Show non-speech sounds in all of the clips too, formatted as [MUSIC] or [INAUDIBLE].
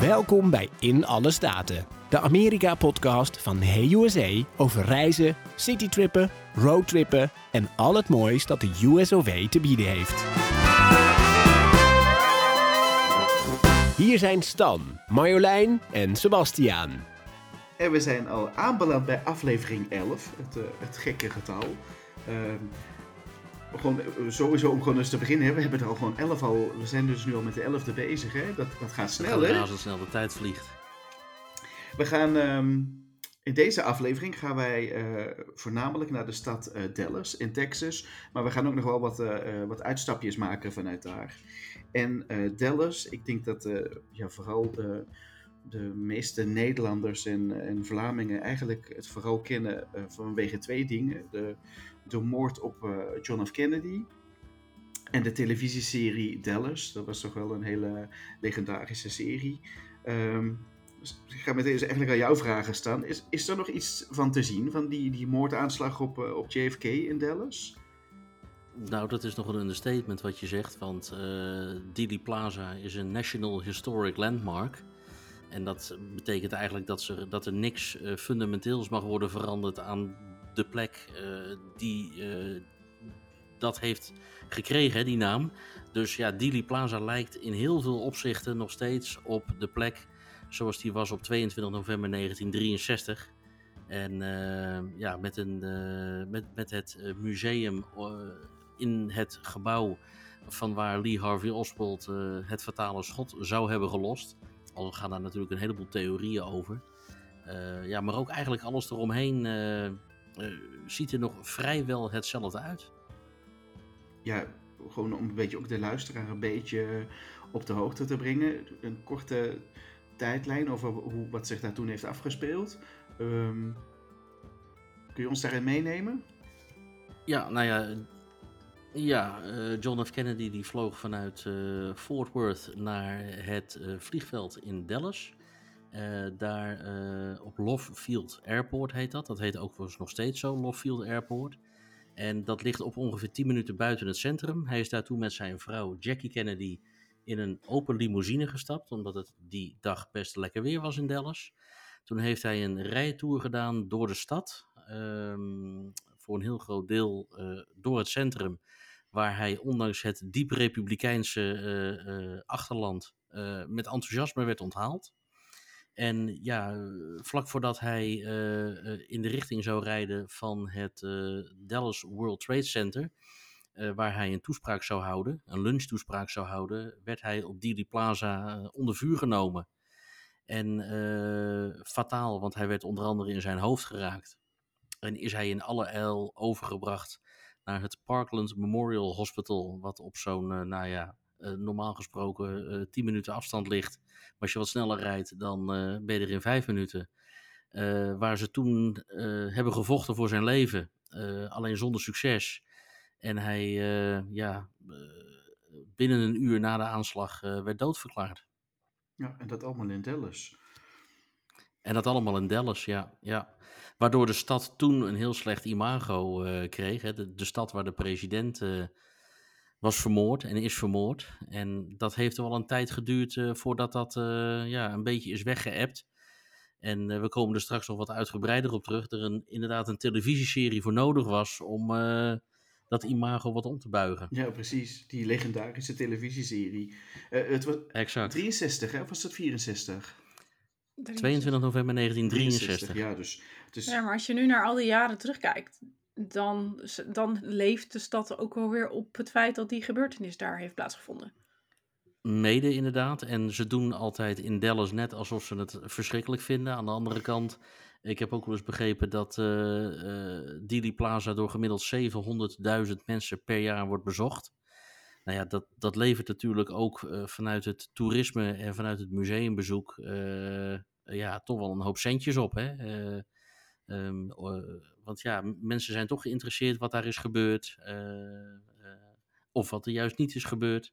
Welkom bij In Alle Staten, de Amerika-podcast van Hey USA over reizen, citytrippen, roadtrippen en al het moois dat de USOV te bieden heeft. Hier zijn Stan, Marjolein en Sebastiaan. En we zijn al aanbeland bij aflevering 11, het, uh, het gekke getal. Uh, gewoon, eh, sowieso om gewoon eens te beginnen, we hebben er al gewoon 11 al, we zijn dus nu al met de 11e bezig, hè? Dat, dat gaat snel, hè? Snel de tijd vliegt. We gaan, um, in deze aflevering gaan wij uh, voornamelijk naar de stad uh, Dallas in Texas, maar we gaan ook nog wel wat, wat uitstapjes maken vanuit daar. En Dallas, ik denk dat ja, vooral de de meeste Nederlanders en, en Vlamingen eigenlijk het vooral kennen vanwege twee dingen. De, de moord op uh, John F. Kennedy en de televisieserie Dallas. Dat was toch wel een hele legendarische serie. Um, dus ik ga meteen eens eigenlijk aan jouw vragen staan. Is, is er nog iets van te zien van die, die moordaanslag op, uh, op JFK in Dallas? Nou, dat is nog een understatement wat je zegt, want uh, Plaza is een National Historic Landmark. En dat betekent eigenlijk dat, ze, dat er niks fundamenteels mag worden veranderd aan de plek uh, die uh, dat heeft gekregen, die naam. Dus ja, Dili Plaza lijkt in heel veel opzichten nog steeds op de plek zoals die was op 22 november 1963. En ja, met, een, met, met het museum in het gebouw van waar Lee Harvey Oswald het fatale schot zou hebben gelost. Al gaan daar natuurlijk een heleboel theorieën over. Ja, maar ook eigenlijk alles eromheen ziet er nog vrijwel hetzelfde uit. Ja, gewoon om een beetje ook de luisteraar een beetje op de hoogte te brengen. Een korte tijdlijn over hoe, wat zich daar toen heeft afgespeeld. Um, kun je ons daarin meenemen? Ja, nou ja, ja, uh, John F. Kennedy die vloog vanuit uh, Fort Worth naar het uh, vliegveld in Dallas. Daar op Love Field Airport heet dat. Dat heet ook nog steeds zo, Love Field Airport. En dat ligt op ongeveer 10 minuten buiten het centrum. Hij is daar toen met zijn vrouw Jackie Kennedy in een open limousine gestapt, omdat het die dag best lekker weer was in Dallas. Toen heeft hij een rijtour gedaan door de stad. Um, voor een heel groot deel door het centrum waar hij ondanks het diep republikeinse achterland met enthousiasme werd onthaald. En ja, vlak voordat hij in de richting zou rijden van het Dallas World Trade Center, waar hij een toespraak zou houden, een lunchtoespraak zou houden, werd hij op Dealey Plaza onder vuur genomen. En fataal, want hij werd onder andere in zijn hoofd geraakt. En is hij in alle el overgebracht naar het Parkland Memorial Hospital, wat op zo'n, uh, nou ja, normaal gesproken uh, 10 minuten afstand ligt. Maar als je wat sneller rijdt, dan ben je er in 5 minuten. waar ze toen hebben gevochten voor zijn leven, alleen zonder succes. En hij, ja, binnen een uur na de aanslag werd doodverklaard. Ja, en dat allemaal in Dallas. En dat allemaal in Dallas, ja. ja. Waardoor de stad toen een heel slecht imago uh, kreeg. Hè. De, de, stad waar de president uh, was vermoord en is vermoord. En dat heeft er wel een tijd geduurd uh, voordat dat ja, een beetje is weggeëpt. En we komen er straks nog wat uitgebreider op terug. Er een, inderdaad een televisieserie voor nodig was om dat imago wat om te buigen. Ja, precies. Die legendarische televisieserie. het was exact. 63, hè? of was het 64? 22 november 1963. Ja, dus, dus... ja, maar als je nu naar al die jaren terugkijkt, dan, dan leeft de stad ook wel weer op het feit dat die gebeurtenis daar heeft plaatsgevonden. Mede inderdaad. En ze doen altijd in Dallas net alsof ze het verschrikkelijk vinden. Aan de andere kant, ik heb ook wel eens begrepen dat uh, uh, Dili Plaza door gemiddeld 700.000 mensen per jaar wordt bezocht. Nou ja, dat, dat levert natuurlijk ook uh, vanuit het toerisme en vanuit het museumbezoek ja, toch wel een hoop centjes op. Hè? Um, want ja, mensen zijn toch geïnteresseerd wat daar is gebeurd. of wat er juist niet is gebeurd.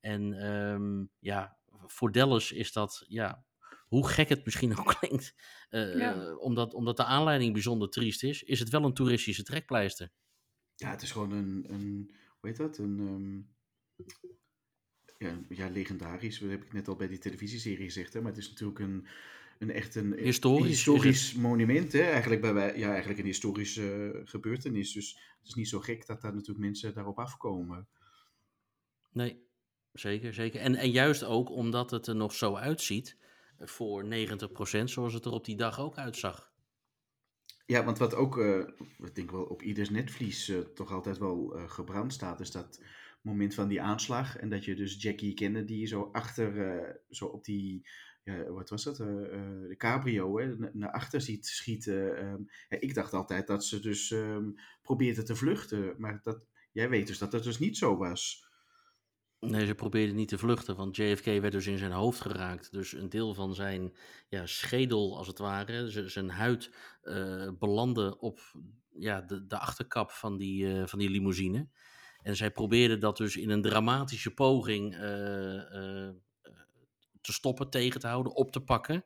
En um, ja, voor Dallas is dat, ja, hoe gek het misschien ook [LAUGHS] klinkt, uh, ja. omdat, omdat de aanleiding bijzonder triest is, is het wel een toeristische trekpleister. Ja, het is gewoon een, een hoe heet dat, een, um, ja, ja, legendarisch. Dat heb ik net al bij die televisieserie gezegd. Hè? Maar het is natuurlijk een, een echt een Historisch is historisch monument. Hè? Eigenlijk, bij, wij- ja, eigenlijk een historische gebeurtenis. Dus het is niet zo gek dat daar natuurlijk mensen daarop afkomen. Nee, zeker, zeker. En, en juist ook omdat het er nog zo uitziet voor 90%, zoals het er op die dag ook uitzag. Ja, want wat ook, eh, ik denk wel op ieders netvlies eh, toch altijd wel eh, gebrand staat, is dat moment van die aanslag. En dat je dus Jackie Kennedy zo achter, zo op die, ja, wat was dat, Eh, eh, de cabrio, hè, na- naar achter ziet schieten. Ehm, ik dacht altijd dat ze dus ehm probeerde te vluchten, maar dat, jij weet dus dat dat dus niet zo was. Nee, ze probeerden niet te vluchten, want JFK werd dus in zijn hoofd geraakt. Dus een deel van zijn ja, schedel, als het ware, zijn huid, eh, belandde op ja, de, achterkap van die, van die limousine. En zij probeerden dat dus in een dramatische poging te stoppen, tegen te houden, op te pakken.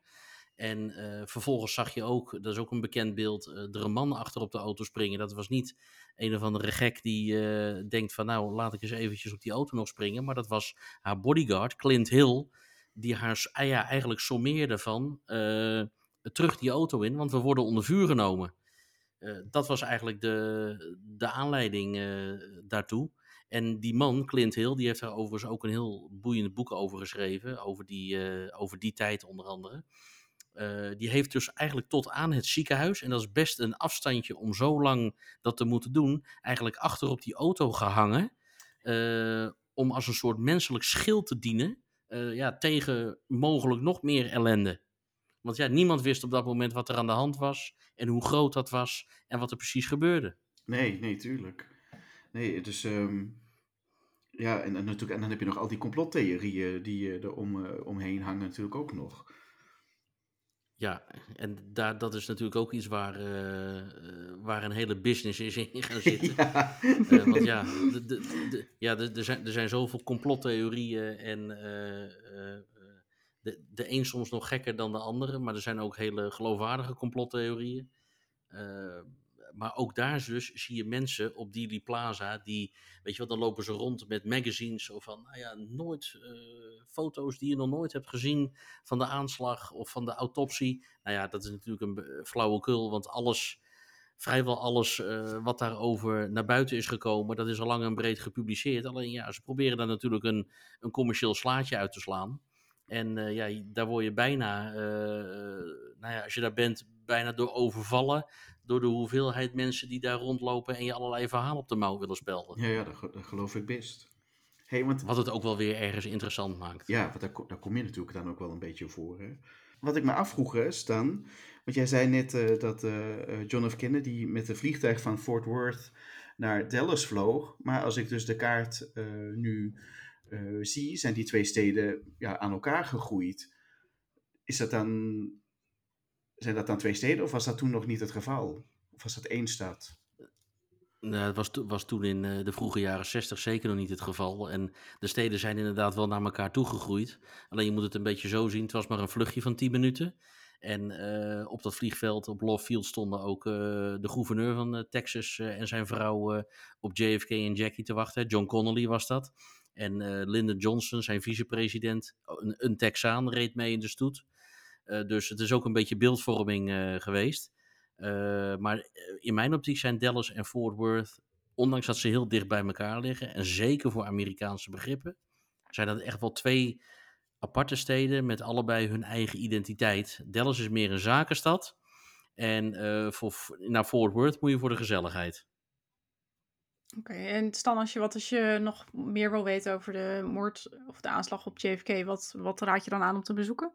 En eh, vervolgens zag je ook, dat is ook een bekend beeld, eh, er een man achter op de auto springen. Dat was niet een of andere gek die eh, denkt van nou, laat ik eens eventjes op die auto nog springen. Maar dat was haar bodyguard, Clint Hill, die haar ah ja, eigenlijk sommeerde van terug die auto in, want we worden onder vuur genomen. Dat was eigenlijk de, de aanleiding daartoe. En die man, Clint Hill, die heeft daar overigens ook een heel boeiend boek over geschreven. Over die, eh, over die tijd onder andere. Eh, die heeft dus eigenlijk tot aan het ziekenhuis, en dat is best een afstandje om zo lang dat te moeten doen, eigenlijk achter op die auto gehangen. eh, om als een soort menselijk schild te dienen ja, tegen mogelijk nog meer ellende. Want ja, niemand wist op dat moment wat er aan de hand was en hoe groot dat was en wat er precies gebeurde. Nee, nee, tuurlijk. Nee, dus ehm, ja, en, en, natuurlijk, en dan heb je nog al die complottheorieën die eh, er om, eh, omheen hangen natuurlijk ook nog. Ja, en daar, dat is natuurlijk ook iets waar, eh, waar een hele business is in gaan [LAUGHS] zitten. Ja. Want ja, de, de, de- ja er, zijn, er zijn zoveel complottheorieën en de, de een soms nog gekker dan de andere, maar er zijn ook hele geloofwaardige complottheorieën. Eh, maar ook daar dus zie je mensen op Dealey Plaza die, weet je wat, dan lopen ze rond met magazines zo van, nou ja, nooit eh, foto's die je nog nooit hebt gezien van de aanslag of van de autopsie. Nou ja, dat is natuurlijk een be- flauwekul, want alles, vrijwel alles eh, wat daarover naar buiten is gekomen, dat is al lang en breed gepubliceerd. Alleen ja, ze proberen daar natuurlijk een, een commercieel slaatje uit te slaan. En eh, ja, daar word je bijna, eh, nou ja, als je daar bent, bijna door overvallen. Door de hoeveelheid mensen die daar rondlopen en je allerlei verhalen op de mouw willen spelden. Ja, ja, dat, ge- dat geloof ik best. Hey, want Wat het ook wel weer ergens interessant maakt. ja, want daar, daar kom je natuurlijk dan ook wel een beetje voor. Hè? Wat ik me afvroeg, hè, Stan, want jij zei net eh, dat eh, John F. Kennedy met een vliegtuig van Fort Worth naar Dallas vloog. Maar als ik dus de kaart nu zie, zijn die twee steden ja, aan elkaar gegroeid. Is dat dan, zijn dat dan twee steden of was dat toen nog niet het geval? Of was dat één stad? Nou, dat was, was toen in eh, de vroege jaren 60 zeker nog niet het geval. En de steden zijn inderdaad wel naar elkaar toegegroeid. Alleen je moet het een beetje zo zien. Het was maar een vluchtje van 10 minuten. En eh, op dat vliegveld op Love Field stonden ook eh, de gouverneur van Texas en zijn vrouw op JFK en Jackie te wachten. John Connolly was dat. En Lyndon Johnson, zijn vicepresident, een, een Texaan, reed mee in de stoet. Eh, dus het is ook een beetje beeldvorming eh, geweest. Eh, maar in mijn optiek zijn Dallas en Fort Worth, ondanks dat ze heel dicht bij elkaar liggen, en zeker voor Amerikaanse begrippen, zijn dat echt wel twee aparte steden met allebei hun eigen identiteit. Dallas is meer een zakenstad. En voor, naar Fort Worth moet je voor de gezelligheid. Oké, en Stan, als je, wat als je nog meer wil weten over de moord of de aanslag op JFK, wat, wat raad je dan aan om te bezoeken?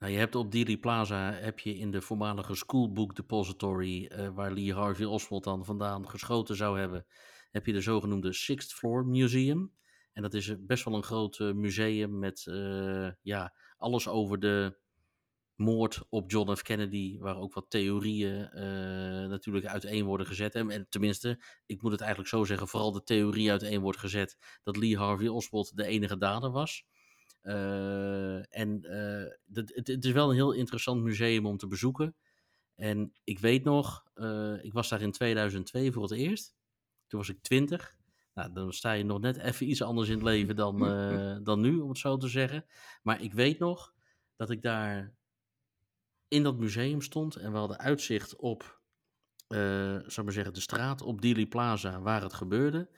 Nou, je hebt op Dealey Plaza heb je in de voormalige Schoolbook Depository, eh, waar Lee Harvey Oswald dan vandaan geschoten zou hebben, heb je de zogenoemde Sixth Floor Museum. En dat is best wel een groot eh, museum met eh, ja, alles over de moord op John F. Kennedy, waar ook wat theorieën eh, natuurlijk uiteen worden gezet. En, en tenminste, ik moet het eigenlijk zo zeggen, vooral de theorie uiteen wordt gezet dat Lee Harvey Oswald de enige dader was. Eh, en eh, dat- het, het is wel een heel interessant museum om te bezoeken. En ik weet nog, eh, ik was daar in 2002 voor het eerst. Toen was ik 20. Nou, dan sta je nog net even iets anders in het leven dan, [LAUGHS] dan nu, om het zo te zeggen. Maar ik weet nog dat ik daar in dat museum stond en we hadden uitzicht op, uh, zou maar zeggen, de straat op Dealey Plaza waar het gebeurde.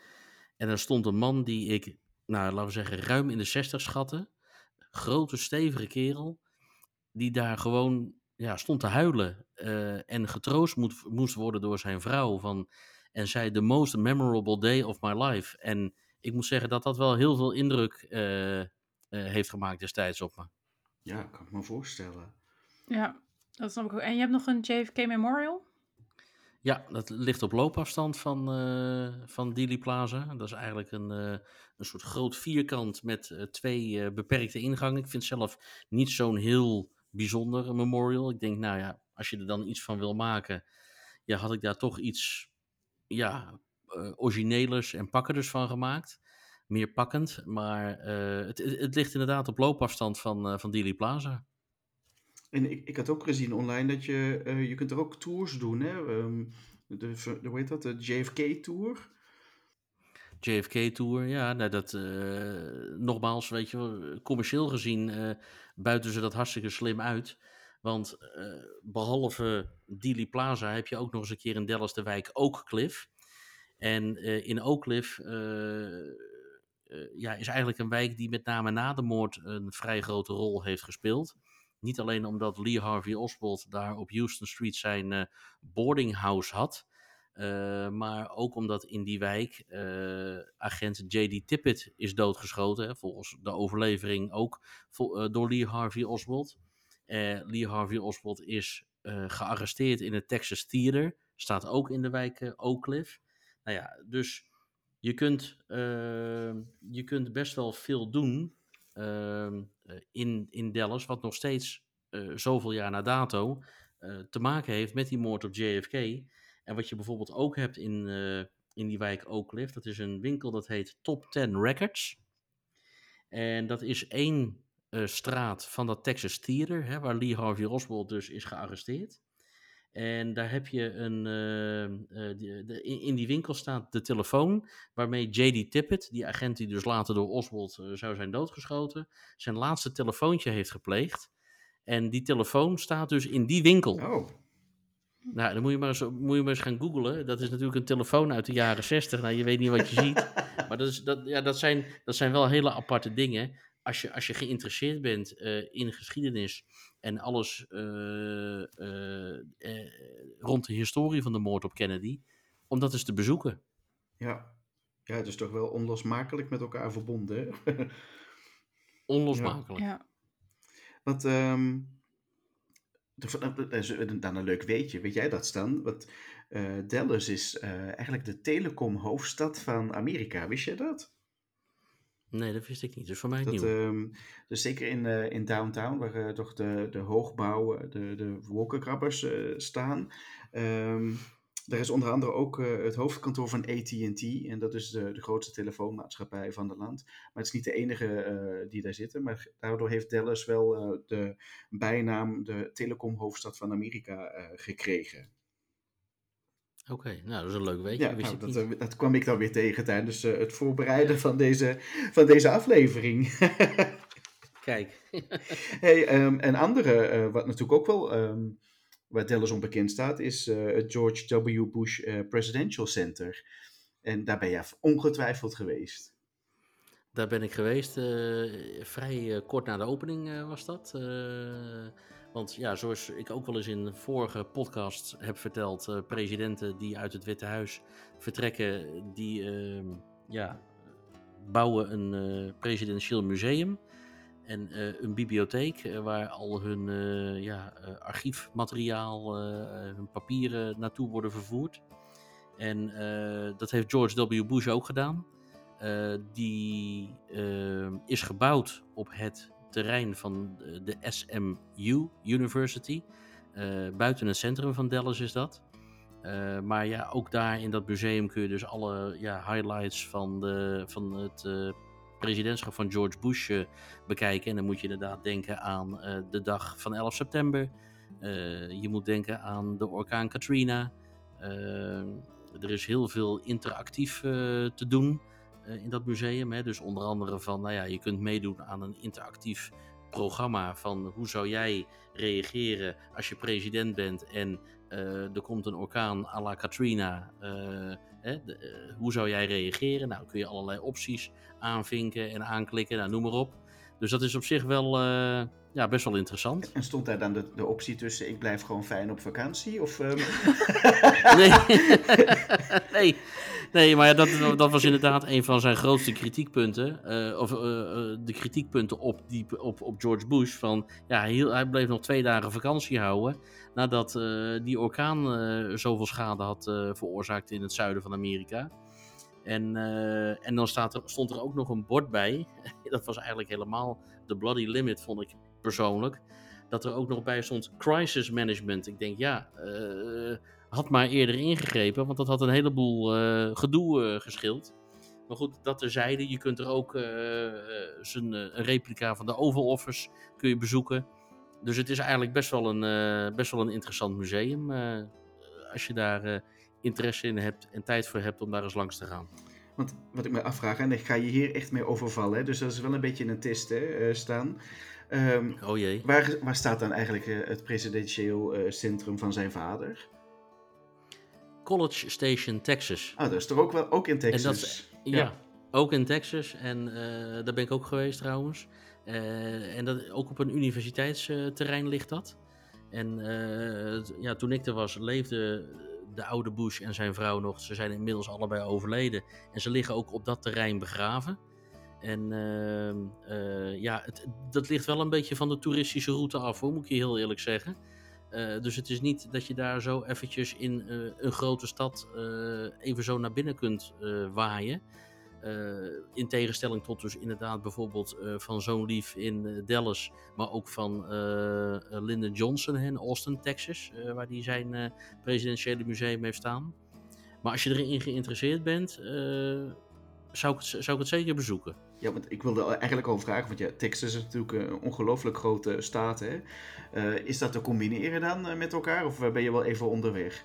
En er stond een man die ik, nou, laten we zeggen, ruim in de 60 schatte. Grote, stevige kerel. Die daar gewoon ja, stond te huilen. Uh, en getroost moet, moest worden door zijn vrouw. Van, en zei: The most memorable day of my life. En ik moet zeggen dat dat wel heel veel indruk uh, heeft gemaakt destijds op me. Ja, kan ik me voorstellen. Ja, dat snap ik ook. En je hebt nog een JFK Memorial? Ja, dat ligt op loopafstand van, uh, van Dealey Plaza. Dat is eigenlijk een, uh, een soort groot vierkant met uh, twee beperkte ingangen. Ik vind zelf niet zo'n heel bijzonder memorial. Ik denk, nou ja, als je er dan iets van wil maken, ja, had ik daar toch iets ja, originelers en pakkerders van gemaakt. Meer pakkend, maar het, het, ligt inderdaad op loopafstand van, van Dealey Plaza. En ik, ik had ook gezien online dat je, uh, je kunt er ook tours doen, hè? Um, de, hoe heet dat? De JFK-tour. JFK-tour, ja, nou dat, uh, nogmaals, weet je commercieel gezien uh, buiten ze dat hartstikke slim uit. Want behalve Dealey Plaza heb je ook nog eens een keer in Dallas de wijk Oak Cliff. En in Oak Cliff ja, is eigenlijk een wijk die met name na de moord een vrij grote rol heeft gespeeld. Niet alleen omdat Lee Harvey Oswald daar op Houston Street zijn uh, boarding house had. Uh, maar ook omdat in die wijk uh, agent J.D. Tippett is doodgeschoten. Volgens de overlevering ook door Lee Harvey Oswald. Lee Harvey Oswald is gearresteerd in het Texas Theater. Staat ook in de wijk Oak Cliff. Nou ja, dus je kunt, je kunt best wel veel doen eh, in, in Dallas, wat nog steeds uh, zoveel jaar na dato uh, te maken heeft met die moord op JFK. En wat je bijvoorbeeld ook hebt in, in die wijk Oak Cliff, dat is een winkel dat heet Top 10 Records. En dat is één straat van dat Texas Theater, hè, waar Lee Harvey Oswald dus is gearresteerd. En daar heb je een. Uh, de, de, in die winkel staat de telefoon waarmee J.D. Tippett, die agent die dus later door Oswald uh, zou zijn doodgeschoten, zijn laatste telefoontje heeft gepleegd. En die telefoon staat dus in die winkel. Oh. Nou, dan moet je, maar eens, moet je maar eens gaan googlen. Dat is natuurlijk een telefoon uit de jaren 60. Nou, je weet niet wat je ziet. [LAUGHS] Maar dat, is, dat, ja, dat, zijn, dat zijn wel hele aparte dingen. Als je, als je geïnteresseerd bent in geschiedenis en alles uh, uh, rond de historie van de moord op Kennedy, om dat eens te bezoeken. Ja, ja het is toch wel onlosmakelijk met elkaar verbonden. [LAUGHS] onlosmakelijk. Ja. Wat, um, dat is dan een leuk weetje. Weet jij dat, Stan? Wat, Dallas is eigenlijk de telecom hoofdstad van Amerika. Wist je dat? Nee, dat wist ik niet. Dus voor mij dat, nieuw. Um, dus zeker in, uh, in downtown, waar uh, toch de, de hoogbouw, de, de wolkenkrabbers uh, staan. Um, daar is onder andere ook het hoofdkantoor van AT&T. En dat is de, de grootste telefoonmaatschappij van het land. Maar het is niet de enige die daar zitten. Maar daardoor heeft Dallas wel de bijnaam de telecomhoofdstad van Amerika gekregen. Oké, okay, nou dat is een leuk weetje. Ja, nou, dat, dat, kwam ik dan weer tegen tijdens uh, het voorbereiden van deze, van deze aflevering. [LAUGHS] Kijk. [LAUGHS] hey, um, een andere, uh, wat natuurlijk ook wel, um, waar Dallas onbekend staat, is uh, het George W. Bush Presidential Center. En daar ben je ongetwijfeld geweest. Daar ben ik geweest, vrij kort na de opening was dat. Want ja, zoals ik ook wel eens in vorige podcasts heb verteld, uh, presidenten die uit het Witte Huis vertrekken, die uh, ja, bouwen een uh, presidentieel museum en eh, een bibliotheek waar al hun ja, archiefmateriaal, hun papieren naartoe worden vervoerd. En dat heeft George W. Bush ook gedaan. die is gebouwd op het terrein van de SMU University. Uh, buiten het centrum van Dallas is dat. Uh, maar ja, ook daar in dat museum kun je dus alle ja, highlights van, de, van het presidentschap van George Bush bekijken. En dan moet je inderdaad denken aan de dag van 11 september. je moet denken aan de orkaan Katrina. er is heel veel interactief te doen in dat museum. Hè. Dus onder andere van, nou ja, je kunt meedoen aan een interactief programma van hoe zou jij reageren als je president bent en er komt een orkaan à la Katrina. Hè, hoe zou jij reageren? Nou, kun je allerlei opties aanvinken en aanklikken, nou, noem maar op. Dus dat is op zich wel ja, best wel interessant. En stond daar dan de, de optie tussen ik blijf gewoon fijn op vakantie? Of, um... [LAUGHS] nee. [LAUGHS] nee. Nee, maar dat, dat was inderdaad een van zijn grootste kritiekpunten. Uh, of uh, de kritiekpunten op, die, op, op George Bush. Van, ja, hij, bleef nog twee dagen vakantie houden. Nadat die orkaan zoveel schade had veroorzaakt in het zuiden van Amerika. En, en dan staat er, stond er ook nog een bord bij. [LAUGHS] dat was eigenlijk helemaal de bloody limit, vond ik persoonlijk. Dat er ook nog bij stond crisis management. Ik denk, ja, had maar eerder ingegrepen, want dat had een heleboel uh, gedoe geschild. Maar goed, dat terzijde. Je kunt er ook zijn, een replica van de Oval Office kun je bezoeken. Dus het is eigenlijk best wel een, best wel een interessant museum. als je daar interesse in hebt en tijd voor hebt om daar eens langs te gaan. Want wat ik me afvraag, en ik ga je hier echt mee overvallen, hè, dus dat is wel een beetje een test hè, uh, staan. Um, oh jee. Waar, waar staat dan eigenlijk uh, het presidentieel uh, centrum van zijn vader? College Station, Texas. Ah, dat is toch ook wel ook in Texas? Dat, ja. ja. ook in Texas. En daar ben ik ook geweest trouwens. en dat, ook op een universiteitsterrein ligt dat. En ja, toen ik er was, leefde de oude Bush en zijn vrouw nog. Ze zijn inmiddels allebei overleden. En ze liggen ook op dat terrein begraven. En ehm, eh, ja, het, dat ligt wel een beetje van de toeristische route af, hoor, moet ik je heel eerlijk zeggen. Uh, dus het is niet dat je daar zo eventjes in uh, een grote stad even zo naar binnen kunt waaien. In tegenstelling tot dus inderdaad bijvoorbeeld van zo'n lief in Dallas, maar ook van Lyndon Johnson in Austin, Texas, waar hij zijn presidentiële museum heeft staan. Maar als je erin geïnteresseerd bent, zou, ik het, zou ik het zeker bezoeken. Ja, want ik wilde eigenlijk al vragen, want ja, Texas is natuurlijk een ongelooflijk grote staat. Hè? is dat te combineren dan met elkaar of ben je wel even onderweg?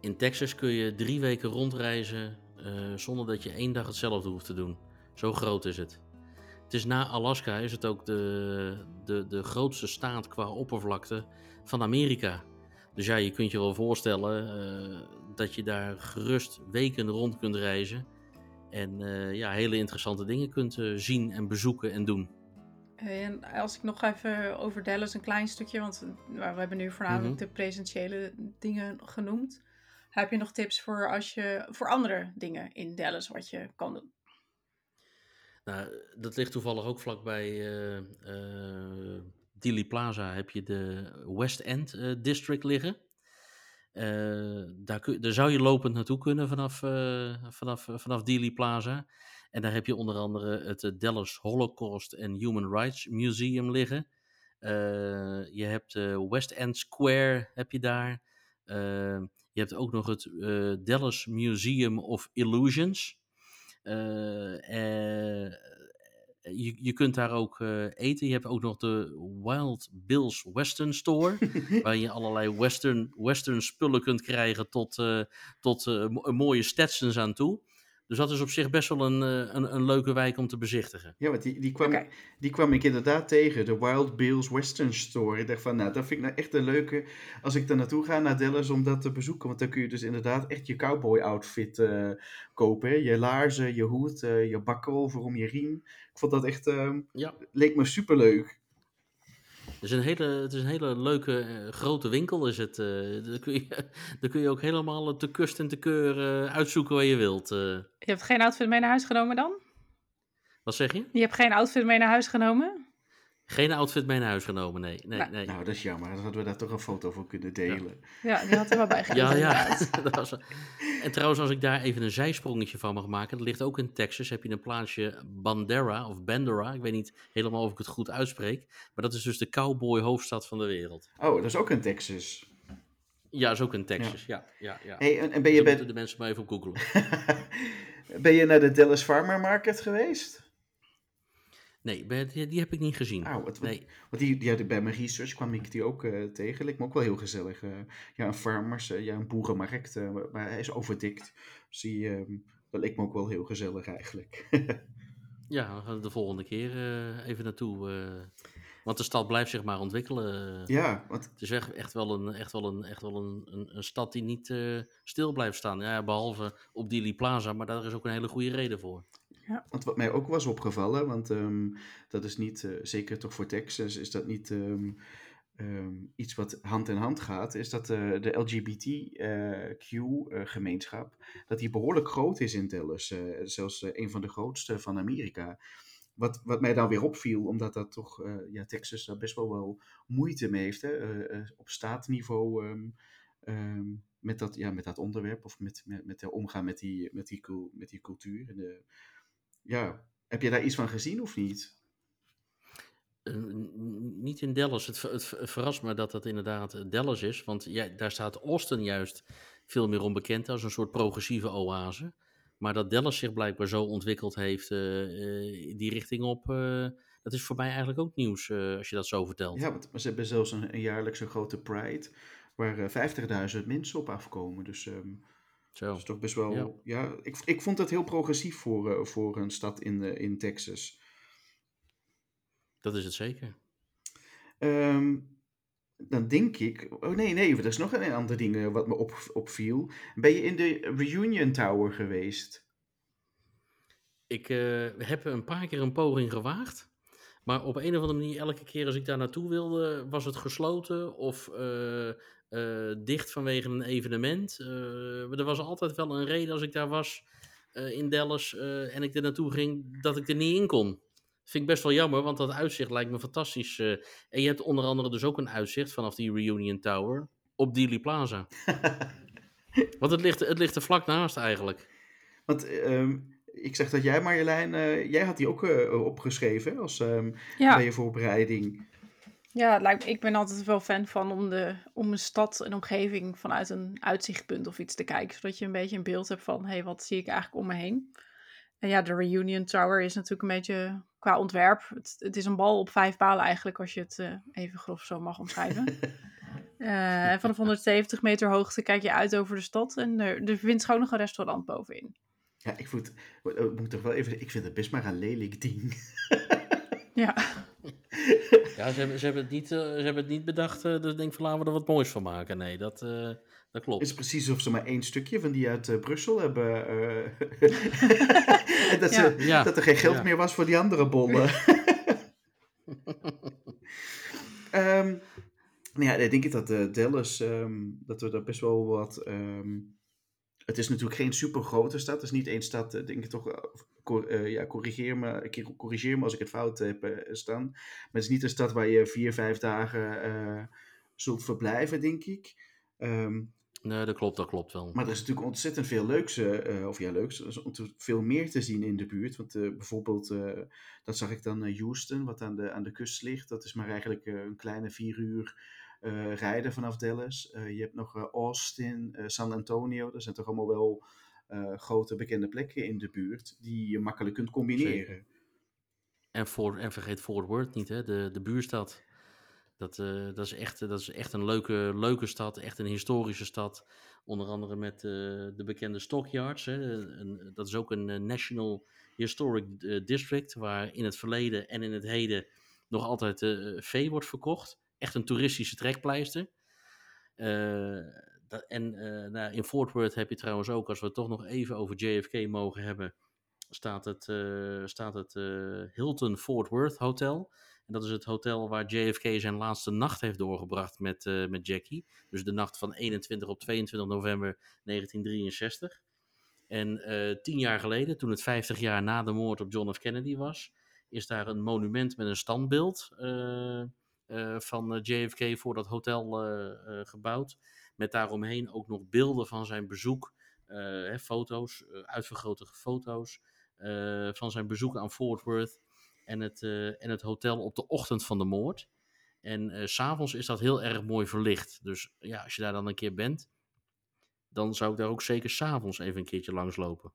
In Texas kun je drie weken rondreizen uh, zonder dat je één dag hetzelfde hoeft te doen. Zo groot is het. Het is na Alaska is het ook de, de, de grootste staat qua oppervlakte van Amerika. Dus ja, je kunt je wel voorstellen uh, dat je daar gerust weken rond kunt reizen. En uh, ja, hele interessante dingen kunt zien en bezoeken en doen. En als ik nog even over Dallas een klein stukje, want we hebben nu voornamelijk mm -hmm. de presentiële dingen genoemd. Heb je nog tips voor, als je, voor andere dingen in Dallas wat je kan doen? Nou, dat ligt toevallig ook vlakbij uh, Dealey Plaza. Heb je de West End District liggen. Daar, kun, daar zou je lopend naartoe kunnen vanaf, vanaf, vanaf Dealey Plaza. En daar heb je onder andere het Dallas Holocaust and Human Rights Museum liggen. je hebt West End Square heb je daar. Je hebt ook nog het Dallas Museum of Illusions. Uh, je, je kunt daar ook eten. Je hebt ook nog de Wild Bill's Western Store. [LAUGHS] waar je allerlei western, western spullen kunt krijgen tot, tot mooie Stetsons aan toe. Dus dat is op zich best wel een, eh, een, een leuke wijk om te bezichtigen. Ja, want die, die, kwam, die kwam ik inderdaad tegen. De Wild Bill's Western Store. Ik dacht van, nou, dat vind ik nou echt een leuke... Als ik daar naartoe ga, naar Dallas, om dat te bezoeken. Want dan kun je dus inderdaad echt je cowboy outfit uh, kopen. Je laarzen, je hoed, uh, je bakkel om je riem. Ik vond dat echt... Uh, ja. Leek me superleuk. Het is een hele, het is een hele leuke uh, grote winkel. Is het, uh, daar, kun je, [LAUGHS] daar kun je ook helemaal te kust en te keur uitzoeken waar je wilt. Je hebt geen outfit mee naar huis genomen dan? Wat zeg je? Je hebt geen outfit mee naar huis genomen? Geen outfit mee naar huis genomen, nee. nee, nou, nee. nou dat is jammer. Dan hadden we daar toch een foto van kunnen delen. Ja, ja die had er wel bij Ja, ja. [LAUGHS] dat was... En trouwens, als ik daar even een zijsprongetje van mag maken. Dat ligt ook in Texas. Heb je een plaatsje Bandera of Bandera. Ik weet niet helemaal of ik het goed uitspreek. Maar dat is dus de cowboy hoofdstad van de wereld. Oh, dat is ook in Texas. Ja, dat is ook in Texas. Ja, ja, ja. Hey, en, en ben je bij... de mensen maar even op googlen. [LAUGHS] ben je naar de Dallas Farmer Market geweest? Nee, die, die heb ik niet gezien. Wat, nee. Want die, die bij mijn research kwam ik die ook uh, tegen. Lijkt me ook wel heel gezellig. Uh, ja, een farmers, uh, ja, een boerenmarkt. maar hij is overdikt. Dus die, um, dat leek me ook wel heel gezellig eigenlijk. [LAUGHS] ja, we gaan de volgende keer even naartoe. want de stad blijft zich maar ontwikkelen. Ja, want... Het is echt, echt wel, een, echt wel, een, echt wel een, een, een stad die niet stil blijft staan. Ja, behalve op Dili Plaza, maar daar is ook een hele goede reden voor. Ja. Want wat mij ook was opgevallen, want um, dat is niet, uh, zeker toch voor Texas, is dat niet um, um, iets wat hand in hand gaat, is dat uh, de LGBTQ-gemeenschap, uh, dat die behoorlijk groot is in Dallas. zelfs een van de grootste van Amerika. Wat, wat mij dan weer opviel, omdat dat toch, ja, Texas daar best wel wel moeite mee heeft, hè, op staatniveau met, dat, ja, met dat onderwerp, of met, met, met de omgaan met die, met die, met die cultuur de ja, heb je daar iets van gezien of niet? Uh, niet in Dallas. Het, het, het, verrast me dat dat inderdaad eh, Dallas is. Want ja, daar staat Austin juist veel meer onbekend als een soort progressieve oase. Maar dat Dallas zich blijkbaar zo ontwikkeld heeft, uh, die richting op, uh, dat is voor mij eigenlijk ook nieuws als je dat zo vertelt. Ja, want ze hebben zelfs een, een jaarlijkse grote Pride waar 50.000 mensen op afkomen. Dus um, zo. Dat is toch best wel. Ja, ja ik, ik vond het heel progressief voor, uh, voor een stad in, uh, in Texas. Dat is het zeker. Um, dan denk ik. Oh nee, nee, er is nog een ander ding uh, wat me op, opviel. Ben je in de Reunion Tower geweest? Ik heb een paar keer een poging gewaagd. Maar op een of andere manier, elke keer als ik daar naartoe wilde, was het gesloten of uh, dicht vanwege een evenement. Uh, er was altijd wel een reden als ik daar was uh, in Dallas en ik er naartoe ging, dat ik er niet in kon. Dat vind ik best wel jammer, want dat uitzicht lijkt me fantastisch. en je hebt onder andere dus ook een uitzicht vanaf die Reunion Tower op Dealey Plaza. [LAUGHS] want het ligt, het ligt er vlak naast eigenlijk. Want um, ik zeg dat jij Marjolein, jij had die ook opgeschreven als um, ja. bij je voorbereiding. Ja, lijkt, ik ben altijd wel fan van om, de, om een stad, een omgeving vanuit een uitzichtpunt of iets te kijken. Zodat je een beetje een beeld hebt van, hé, hey, wat zie ik eigenlijk om me heen? En ja, de Reunion Tower is natuurlijk een beetje qua ontwerp. Het, het is een bal op vijf palen eigenlijk, als je het uh, even grof zo mag omschrijven. uh, [LAUGHS] en vanaf 170 meter hoogte kijk je uit over de stad en er, er bevindt zich ook nog een restaurant bovenin. Ja, ik, voet, ik moet toch wel even, ik vind het best maar een lelijk ding. ja. [LAUGHS] Ja, ze hebben, ze hebben, het, niet, uh, ze hebben het niet bedacht, uh, dus denk van laten we er wat moois van maken. Nee, dat, uh, dat klopt. Het is precies alsof ze maar één stukje van die uit Brussel hebben. en [LAUGHS] dat, ja. Ze, ja. dat er geen geld ja. meer was voor die andere bollen. um, [LAUGHS] [LAUGHS] nou ja, ik denk dat Dallas, um, dat we daar best wel wat... Um, het is natuurlijk geen super grote stad. Het is niet één stad, denk ik toch. Cor, uh, ja, corrigeer me, corrigeer me als ik het fout heb uh, staan. Maar het is niet een stad waar je vier, vijf dagen zult verblijven, denk ik. Um, nee, dat klopt, dat klopt wel. Maar er is natuurlijk ontzettend veel leuks, of ja, leuks, er is veel meer te zien in de buurt. Want bijvoorbeeld, dat zag ik dan Houston, wat aan de, aan de kust ligt. Dat is maar eigenlijk een kleine vier uur rijden vanaf Dallas. Je hebt nog Austin, San Antonio. Dat zijn toch allemaal wel grote bekende plekken in de buurt die je makkelijk kunt combineren. En, voor, en vergeet Fort Worth niet, hè? De, de buurstad. Dat, dat, is echt, dat is echt een leuke, leuke stad, echt een historische stad. Onder andere met de bekende stockyards. Hè? Een, dat is ook een National Historic District, waar in het verleden en in het heden nog altijd vee wordt verkocht echt een toeristische trekpleister. Dat, en uh, nou, in Fort Worth heb je trouwens ook, als we het toch nog even over JFK mogen hebben, staat het, uh, staat het Hilton Fort Worth Hotel. En dat is het hotel waar JFK zijn laatste nacht heeft doorgebracht met, met Jackie. Dus de nacht van 21 op 22 november 1963. En tien jaar geleden, toen het 50 jaar na de moord op John F. Kennedy was, is daar een monument met een standbeeld van JFK voor dat hotel uh, gebouwd. Met daaromheen ook nog beelden van zijn bezoek, hè, foto's, uitvergrote foto's van zijn bezoek aan Fort Worth en het, en het hotel op de ochtend van de moord. En uh, s'avonds is dat heel erg mooi verlicht. Dus ja, als je daar dan een keer bent, dan zou ik daar ook zeker s'avonds even een keertje langs lopen.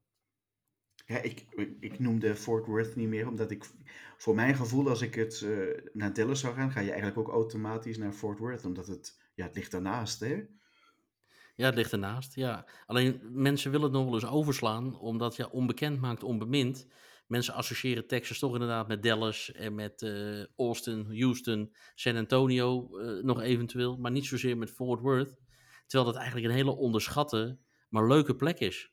Ja, ik, ik noemde Fort Worth niet meer, omdat ik voor mijn gevoel, als ik het uh, naar Dallas zou gaan, ga je eigenlijk ook automatisch naar Fort Worth, omdat het, ja, het ligt daarnaast, hè? Ja, het ligt ernaast, ja. Alleen mensen willen het nog wel eens overslaan, omdat ja, onbekend maakt onbemind. Mensen associëren Texas toch inderdaad met Dallas en met uh, Austin, Houston, San Antonio uh, nog eventueel, maar niet zozeer met Fort Worth. Terwijl dat eigenlijk een hele onderschatte, maar leuke plek is.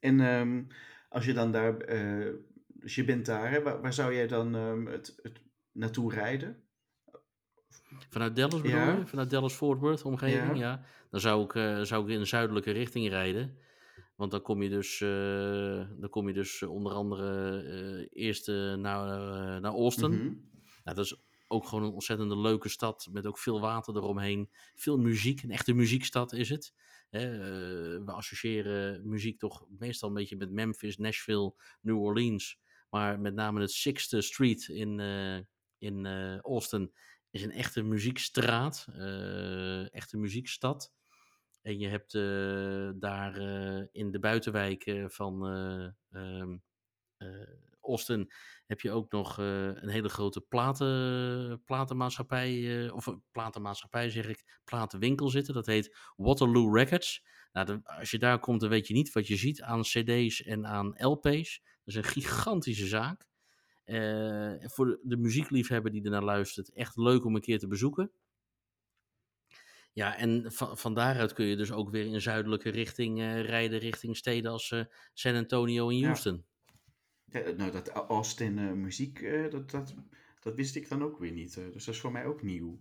En um, als je dan daar, uh, dus je bent daar, hè, waar, waar, zou jij dan um, het, het naartoe rijden? Vanuit Dallas bedoel ja. je? Vanuit Dallas Fort Worth omgeving, ja. ja. Dan zou ik, uh, zou ik in de zuidelijke richting rijden. Want dan kom je dus, uh, dan kom je dus onder andere eerst naar, naar Austin. Mm -hmm. nou, dat is ook gewoon een ontzettende leuke stad met ook veel water eromheen. Veel muziek, een echte muziekstad is het. Uh, we associëren muziek toch meestal een beetje met Memphis, Nashville, New Orleans. Maar met name het Sixth Street in, uh, in uh, Austin is een echte muziekstraat, echte muziekstad. En je hebt daar in de buitenwijken van um, Austin heb je ook nog uh, een hele grote platen, platenmaatschappij, uh, of een platenmaatschappij zeg ik, platenwinkel zitten. Dat heet Waterloo Records. Nou, de, als je daar komt, dan weet je niet wat je ziet aan cd's en aan LP's. Dat is een gigantische zaak. Uh, voor de, de muziekliefhebber die ernaar luistert, echt leuk om een keer te bezoeken. Ja, en van, van daaruit kun je dus ook weer in zuidelijke richting rijden, richting steden als San Antonio en Houston. Ja. Ja, nou, dat Austin uh, muziek, uh, dat, dat, dat wist ik dan ook weer niet. Uh, dus dat is voor mij ook nieuw.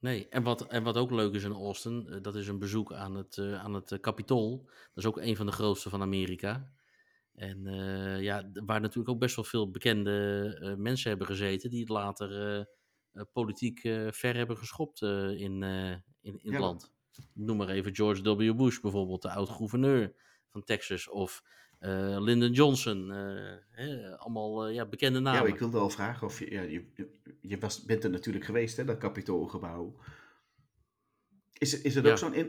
Nee, en wat, en wat ook leuk is in Austin, dat is een bezoek aan het, aan het Capitool. Dat is ook een van de grootste van Amerika. En ja, waar natuurlijk ook best wel veel bekende mensen hebben gezeten, die het later politiek ver hebben geschopt in, in, in ja. het land. Noem maar even George W. Bush bijvoorbeeld, de oud-gouverneur van Texas. Of uh, Lyndon Johnson, uh, hè, allemaal uh, ja, bekende namen. Ja, ik wilde al vragen of je, ja, je, je was, bent er natuurlijk geweest, hè, dat kapitoolgebouw. Is, is het ja. ook zo'n, in,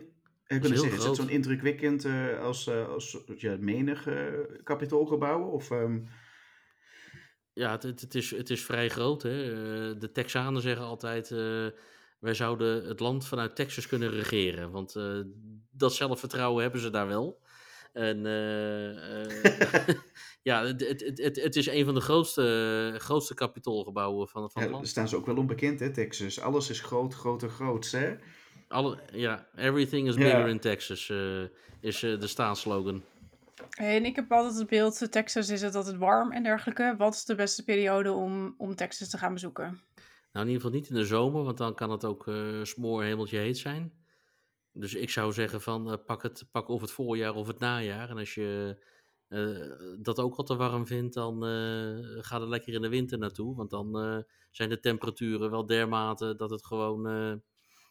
ik wil zeggen, is het zo'n indrukwekkend als, als ja, menige kapitoolgebouwen? Of, um... Ja, het, het, het, is, het is vrij groot. Hè? de Texanen zeggen altijd, wij zouden het land vanuit Texas kunnen regeren. Want dat zelfvertrouwen hebben ze daar wel. En uh, [LAUGHS] ja, het, het, het, het, is een van de grootste, grootste kapitoolgebouwen van, van ja, het land. Daar staan ze ook wel onbekend, hè, Texas. Alles is groot, groot en groot, hè? Alle, ja, everything is bigger ja. in Texas, uh, is uh, de staatsslogan. En ik heb altijd het beeld, Texas is het altijd warm en dergelijke. Wat is de beste periode om, om Texas te gaan bezoeken? Nou, in ieder geval niet in de zomer, want dan kan het ook uh, smoor hemeltje heet zijn. Dus ik zou zeggen van uh, pak, het, pak of het voorjaar of het najaar. En als je uh, dat ook al te warm vindt, dan uh, ga er lekker in de winter naartoe. Want dan zijn de temperaturen wel dermate dat het gewoon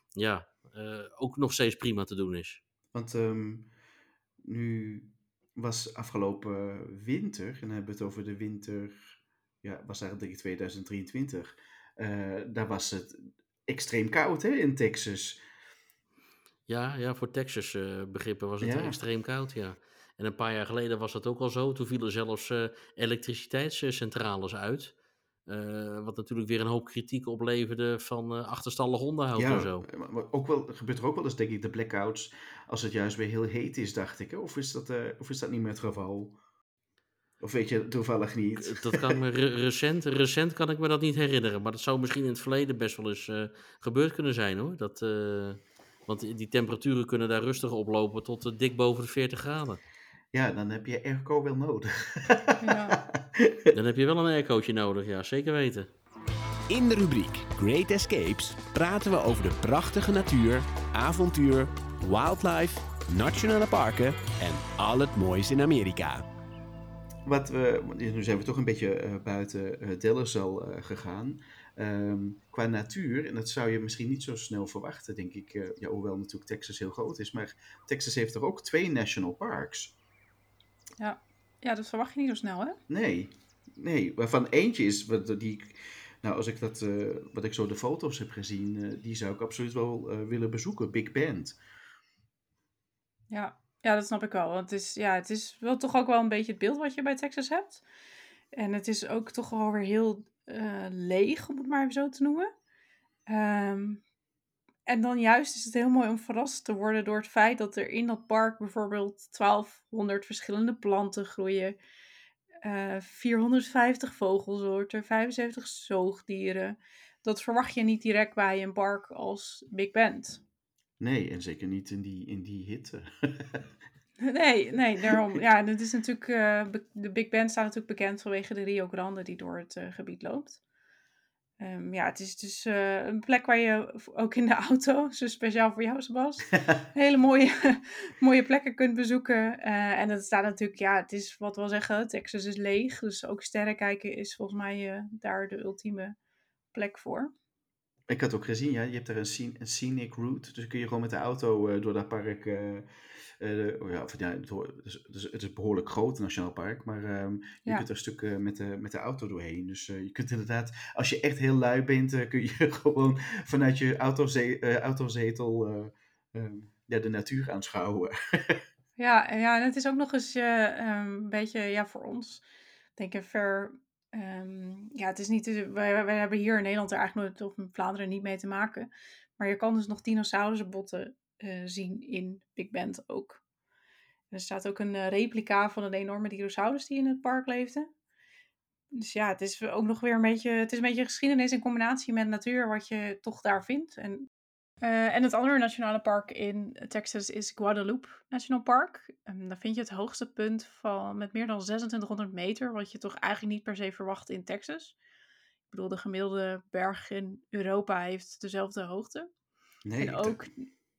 ja, ook nog steeds prima te doen is. Want um, nu was afgelopen winter, en dan hebben we het over de winter, ja, was eigenlijk 2023. daar was het extreem koud hè, in Texas. Ja, ja voor Texas uh, begrippen was het ja. extreem koud, ja. En een paar jaar geleden was dat ook al zo. Toen vielen zelfs uh, elektriciteitscentrales uit. Uh, wat natuurlijk weer een hoop kritiek opleverde van achterstallig onderhoud ja, en zo. Maar ook wel, gebeurt er ook wel eens, denk ik, de blackouts. Als het juist weer heel heet is, dacht ik. Of is dat, of is dat niet meer het geval? Of weet je toevallig niet? Dat kan me re recent, recent kan ik me dat niet herinneren. Maar dat zou misschien in het verleden best wel eens gebeurd kunnen zijn hoor. Dat... Want die temperaturen kunnen daar rustig oplopen tot uh, dik boven de 40 graden. Ja, dan heb je airco wel nodig. ja. [LAUGHS] Dan heb je wel een aircootje nodig, ja, zeker weten. In de rubriek Great Escapes praten we over de prachtige natuur, avontuur, wildlife, nationale parken en al het moois in Amerika. Wat we, nu zijn we toch een beetje uh, buiten uh, Dallas al uh, gegaan. Um, qua natuur, en dat zou je misschien niet zo snel verwachten, denk ik. Uh, ja, hoewel natuurlijk Texas heel groot is. Maar Texas heeft er ook twee national parks. Ja, ja dat verwacht je niet zo snel, hè? Nee, nee. Waarvan eentje is, wat, die, nou, als ik dat, uh, wat ik zo de foto's heb gezien, uh, die zou ik absoluut wel willen bezoeken. Big Bend. Ja, Ja, dat snap ik wel. Want het is, ja, het is wel toch ook wel een beetje het beeld wat je bij Texas hebt. En het is ook toch wel weer heel uh, leeg, om het maar even zo te noemen. Um, en dan juist is het heel mooi om verrast te worden door het feit dat er in dat park bijvoorbeeld 1200 verschillende planten groeien. Uh, eh, 450 vogelsoorten, 75 zoogdieren. Dat verwacht je niet direct bij een park als Big Bend. Nee, en zeker niet in die, in die hitte. [LAUGHS] nee, [LAUGHS] nee, daarom. Ja, het is natuurlijk, uh, de Big Bend staat natuurlijk bekend vanwege de Rio Grande die door het uh, gebied loopt. Um, ja, het is dus uh, een plek waar je ook in de auto, zo speciaal voor jou Sebas, [LAUGHS] hele mooie, [LAUGHS] mooie plekken kunt bezoeken. En het staat natuurlijk, ja, het is wat we zeggen, Texas is leeg. Dus ook sterren kijken is volgens mij daar de ultieme plek voor. Ik had ook gezien, ja, je hebt er een, een scenic route. Dus kun je gewoon met de auto door dat park uh, ja, of, ja, het, is, het is behoorlijk groot, Nationaal Park, maar um, je ja. kunt er een stuk met, de, met de auto doorheen. Dus je kunt inderdaad, als je echt heel lui bent, kun je [LAUGHS] gewoon vanuit je autoze autozetel um, ja, de natuur aanschouwen. [LAUGHS] ja, ja, en het is ook nog eens um, een beetje, ja, voor ons, denk ik, ver... ja, het is niet, wij hebben hier in Nederland er eigenlijk nooit, of in Vlaanderen niet mee te maken. Maar je kan dus nog dinosaurusbotten uh, zien in Big Bend ook. er staat ook een uh, replica van een enorme dinosaurus die in het park leefde. Dus ja, het is ook nog weer een beetje, het is een beetje geschiedenis in combinatie met natuur wat je toch daar vindt. En, uh, en het andere nationale park in Texas is Guadalupe National Park. Um, daar vind je het hoogste punt van met meer dan 2600 meter, wat je toch eigenlijk niet per se verwacht in Texas. Ik bedoel, de gemiddelde berg in Europa heeft dezelfde hoogte. Nee, en ook,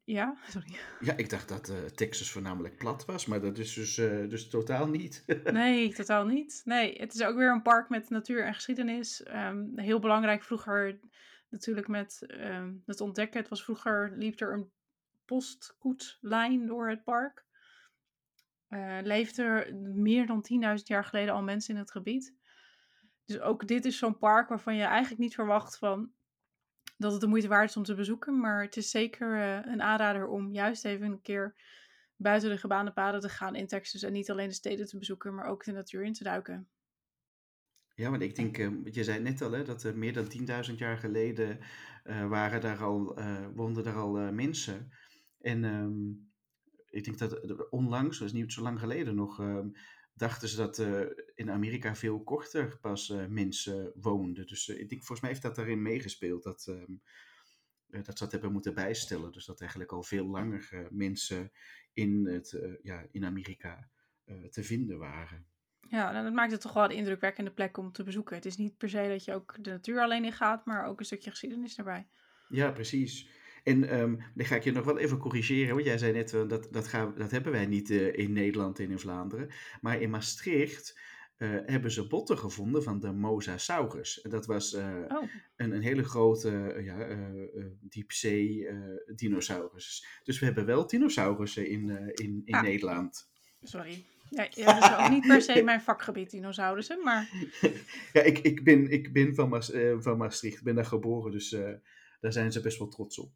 ja, [LAUGHS] sorry. Ja, ik dacht dat uh, Texas voornamelijk plat was, maar dat is dus, uh, dus totaal niet. [LAUGHS] nee, totaal niet. Nee, het is ook weer een park met natuur en geschiedenis. Um, heel belangrijk vroeger natuurlijk met um, het ontdekken. Het was vroeger, liep er een postkoetslijn door het park. Uh, leefde er meer dan 10.000 jaar geleden al mensen in het gebied. Dus ook dit is zo'n park waarvan je eigenlijk niet verwacht van dat het de moeite waard is om te bezoeken. Maar het is zeker uh, een aanrader om juist even een keer buiten de gebaande paden te gaan in Texas. En niet alleen de steden te bezoeken, maar ook de natuur in te duiken. Ja, want ik denk, uh, je zei net al, hè, dat er meer dan 10.000 jaar geleden uh, waren daar al, woonden daar al mensen. En um, ik denk dat onlangs, dat is niet zo lang geleden nog, um, dachten ze dat uh, in Amerika veel korter pas uh, mensen woonden. Dus uh, ik denk, volgens mij heeft dat daarin meegespeeld. Dat, dat ze dat hebben moeten bijstellen. Dus dat eigenlijk al veel langer mensen in, het, ja, in Amerika te vinden waren. Ja, nou, dat maakt het toch wel een indrukwekkende plek om te bezoeken. Het is niet per se dat je ook de natuur alleen in gaat, maar ook een stukje geschiedenis erbij. Ja, precies. En um, dan ga ik je nog wel even corrigeren, want jij zei net, uh, dat, dat, gaan, dat hebben wij niet uh, in Nederland en in Vlaanderen. Maar in Maastricht uh, hebben ze botten gevonden van de Mosasaurus. Dat was oh. een, een hele grote ja, diepzee dinosaurus. Dus we hebben wel dinosaurussen in, in, in ah. Nederland. Sorry. Ja, ja, dat is ook [LAUGHS] niet per se mijn vakgebied, dinosaurussen, maar... [LAUGHS] ja, ik, ik ben, ik ben van, Maas, van Maastricht, ik ben daar geboren, dus daar zijn ze best wel trots op.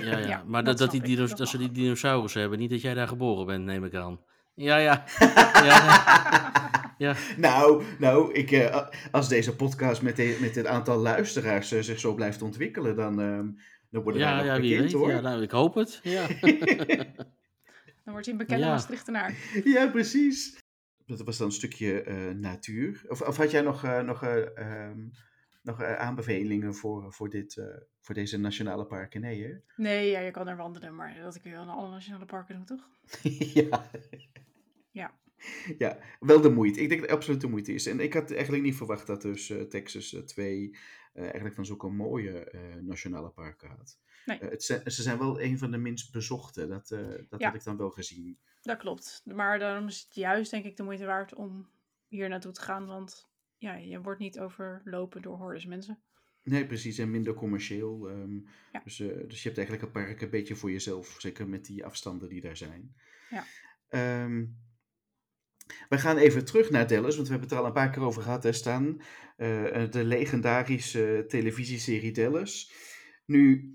Ja, ja. maar dat, dat, die dat ze die dinosaurussen hebben, niet dat jij daar geboren bent, neem ik aan. Ja, ja. [LAUGHS] ja, ja. Nou, nou ik, uh, als deze podcast met, de, met het aantal luisteraars uh, zich zo blijft ontwikkelen, dan, uh, dan worden ja, wij nog ja, bekend, weet. hoor. Ja, nou, ik hoop het. Ja. Dan wordt hij een bekende ja. Maastrichtenaar. [LAUGHS] Ja, precies. Dat was dan een stukje uh, natuur. Of, of had jij nog, nog um, nog eh, aanbevelingen voor, voor, dit, voor deze nationale parken? Nee, hè? Nee, ja, je kan er wandelen, maar dat ik wel naar alle nationale parken doen, toch? [LAUGHS] ja. Ja. Ja, wel de moeite. Ik denk dat het absoluut de moeite is. En ik had eigenlijk niet verwacht dat dus Texas twee eigenlijk van zulke mooie nationale parken had. Nee. het ze zijn wel een van de minst bezochte. Dat, dat ja. had ik dan wel gezien. Dat klopt. Maar daarom is het juist denk ik de moeite waard om hier naartoe te gaan. Want ja, je wordt niet overlopen door hordes mensen. Nee, precies. En minder commercieel. Um, ja. dus, uh, dus je hebt eigenlijk het park een beetje voor jezelf. Zeker met die afstanden die daar zijn. Ja. Um, we gaan even terug naar Dallas, want we hebben het er al een paar keer over gehad, hè, staan. Uh, de legendarische televisieserie Dallas. Nu,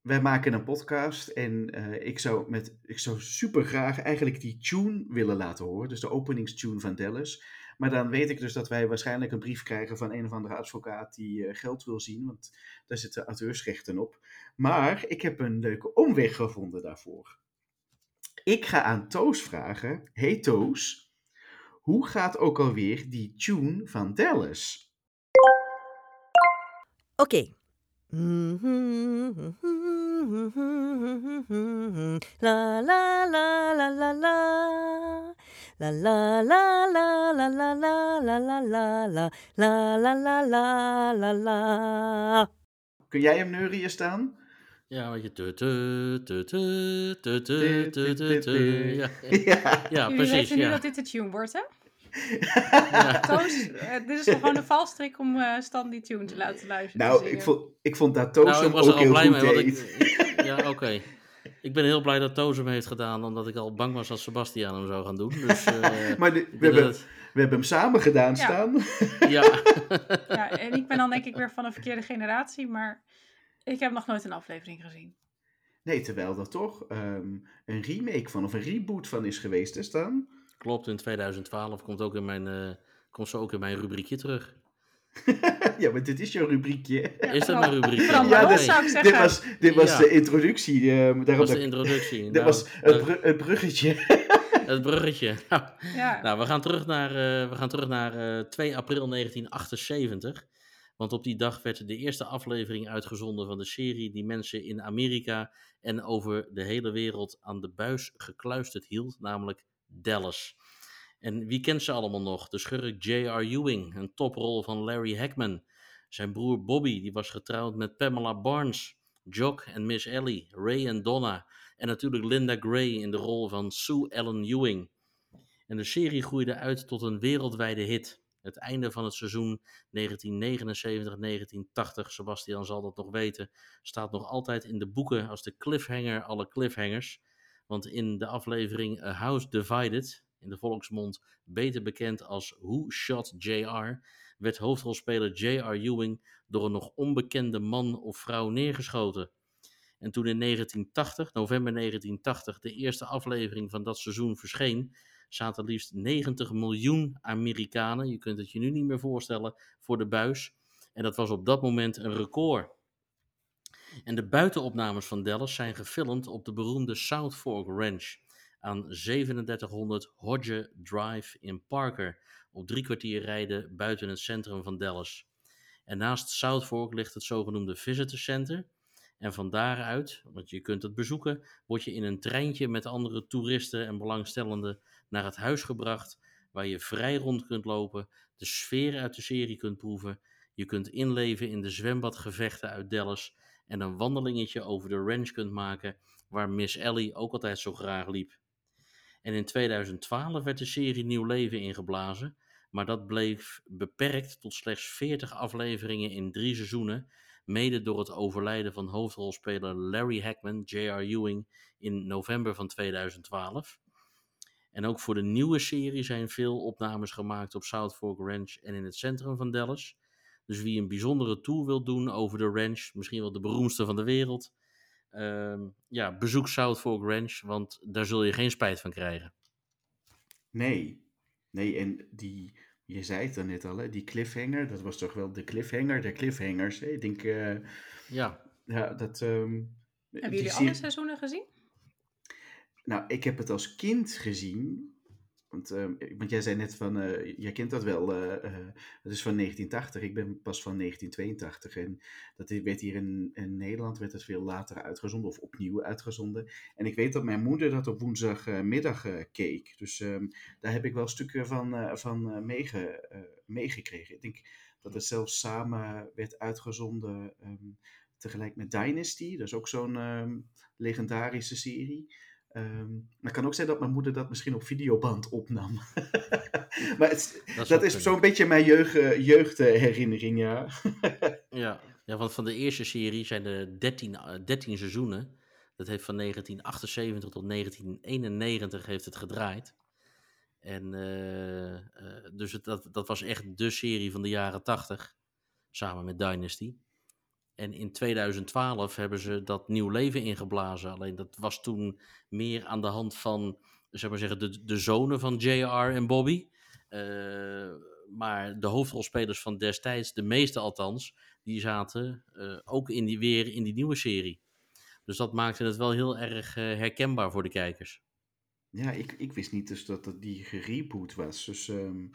wij maken een podcast en eh, ik, zou met, ik zou super graag eigenlijk die tune willen laten horen. Dus de openingstune van Dallas. Maar dan weet ik dus dat wij waarschijnlijk een brief krijgen van een of andere advocaat die geld wil zien. Want daar zitten auteursrechten op. Maar ik heb een leuke omweg gevonden daarvoor. Ik ga aan Toos vragen. Hey Toos, hoe gaat ook alweer die tune van Dallas? Oké. Okay. La la la la la la. La la la la la la la la la la la la la la la la la. Kun jij hem neurien staan? Ja, wat je... Ja, ja. ja Jullie weten nu dat dit de tune wordt, hè? [LAUGHS] Ja. [LAUGHS] Toos, eh, dit is gewoon een valstrik om eh, Stan die tune te laten luisteren. Nou, dus, ik eh. vond, ik vond dat Toos nou, hem ook heel blij mee, deed. Ik, ja, oké. Ik ben heel blij dat Toos hem heeft gedaan, omdat ik al bang was dat Sebastian hem zou gaan doen. Dus, [LAUGHS] maar we, hebben, we hebben hem samen gedaan, staan. Ja. ja. En ik ben dan denk ik weer van een verkeerde generatie, maar ik heb nog nooit een aflevering gezien. Nee, terwijl er toch ehm, een remake van of een reboot van is geweest, is dan? Klopt, in 2012 komt, ook in mijn, eh, komt ze ook in mijn rubriekje terug. [LAUGHS] ja, maar dit is jouw rubriekje. Is dat mijn rubriekje? Ja, dit- zou ik zeggen. Dit was, dit was Ja. de introductie. ehm, Dat was de dat- introductie. [LAUGHS] dit Nou, was het, dat- het bruggetje. [LAUGHS] het bruggetje. Nou, Ja. Nou, we gaan terug naar, eh, we gaan terug naar eh, 2 april 1978. Want op die dag werd de eerste aflevering uitgezonden van de serie die mensen in Amerika en over de hele wereld aan de buis gekluisterd hield, namelijk Dallas. En wie kent ze allemaal nog? De schurk J.R. Ewing, een toprol van Larry Hackman. Zijn broer Bobby, die was getrouwd met Pamela Barnes. Jock en Miss Ellie, Ray en Donna. En natuurlijk Linda Gray in de rol van Sue Ellen Ewing. En de serie groeide uit tot een wereldwijde hit. Het einde van het seizoen 1979-1980, Sebastian zal dat nog weten, staat nog altijd in de boeken als de cliffhanger alle cliffhangers. Want in de aflevering A House Divided, in de volksmond beter bekend als Who Shot JR, werd hoofdrolspeler J.R. Ewing door een nog onbekende man of vrouw neergeschoten. En toen in 1980, november 1980, de eerste aflevering van dat seizoen verscheen, zaten liefst 90 miljoen Amerikanen, je kunt het je nu niet meer voorstellen, voor de buis. En dat was op dat moment een record. En de buitenopnames van Dallas zijn gefilmd op de beroemde South Fork Ranch aan 3700 Hodge Drive in Parker, op drie kwartier rijden buiten het centrum van Dallas. En naast South Fork ligt het zogenoemde Visitor Center. En van daaruit, want je kunt het bezoeken, word je in een treintje met andere toeristen en belangstellenden naar het huis gebracht, waar je vrij rond kunt lopen, de sfeer uit de serie kunt proeven, je kunt inleven in de zwembadgevechten uit Dallas en een wandelingetje over de ranch kunt maken, waar Miss Ellie ook altijd zo graag liep. En in 2012 werd de serie nieuw leven ingeblazen, maar dat bleef beperkt tot slechts 40 afleveringen in drie seizoenen, mede door het overlijden van hoofdrolspeler Larry Hackman, J.R. Ewing, in november van 2012. En ook voor de nieuwe serie zijn veel opnames gemaakt op South Fork Ranch en in het centrum van Dallas. Dus wie een bijzondere tour wil doen over de ranch, misschien wel de beroemdste van de wereld, ehm, ja, bezoek South Fork Ranch, want daar zul je geen spijt van krijgen. Nee. Nee, en die, je zei het dan net al, hè, die cliffhanger, dat was toch wel de cliffhanger der cliffhangers. Hè? Ik denk, eh, Ja, ja, dat... ehm, Hebben jullie alle seizoenen gezien? Nou, ik heb het als kind gezien. Want, ehm, want jij zei net van, eh, jij kent dat wel, eh, eh, het is van 1980, ik ben pas van 1982. En dat werd hier in, Nederland werd het veel later uitgezonden, of opnieuw uitgezonden. En ik weet dat mijn moeder dat op woensdagmiddag eh, keek. Dus ehm, daar heb ik wel stukken van, eh, van eh, meege, eh, meegekregen. Ik denk dat het zelfs samen werd uitgezonden ehm, tegelijk met Dynasty. Dat is ook zo'n legendarische serie. Ehm, maar het kan ook zijn dat mijn moeder dat misschien op videoband opnam. [LAUGHS] maar het, dat, is zo'n beetje mijn jeugd, eh, jeugdherinnering, ja. [LAUGHS] Ja. ja, want van de eerste serie zijn er 13, eh, 13 seizoenen. Dat heeft van 1978 tot 1991 heeft het gedraaid. En eh, eh, dus het, dat, dat was echt de serie van de jaren 80. Samen met Dynasty. En in 2012 hebben ze dat nieuw leven ingeblazen. Alleen dat was toen meer aan de hand van, zeg maar zeggen, de, de zonen van JR en Bobby. Uh, maar de hoofdrolspelers van destijds, de meeste althans, die zaten uh, ook in die, weer in die nieuwe serie. Dus dat maakte het wel heel erg uh, herkenbaar voor de kijkers. Ja, ik, ik wist niet dus dat dat die gereboot was. Dus, um,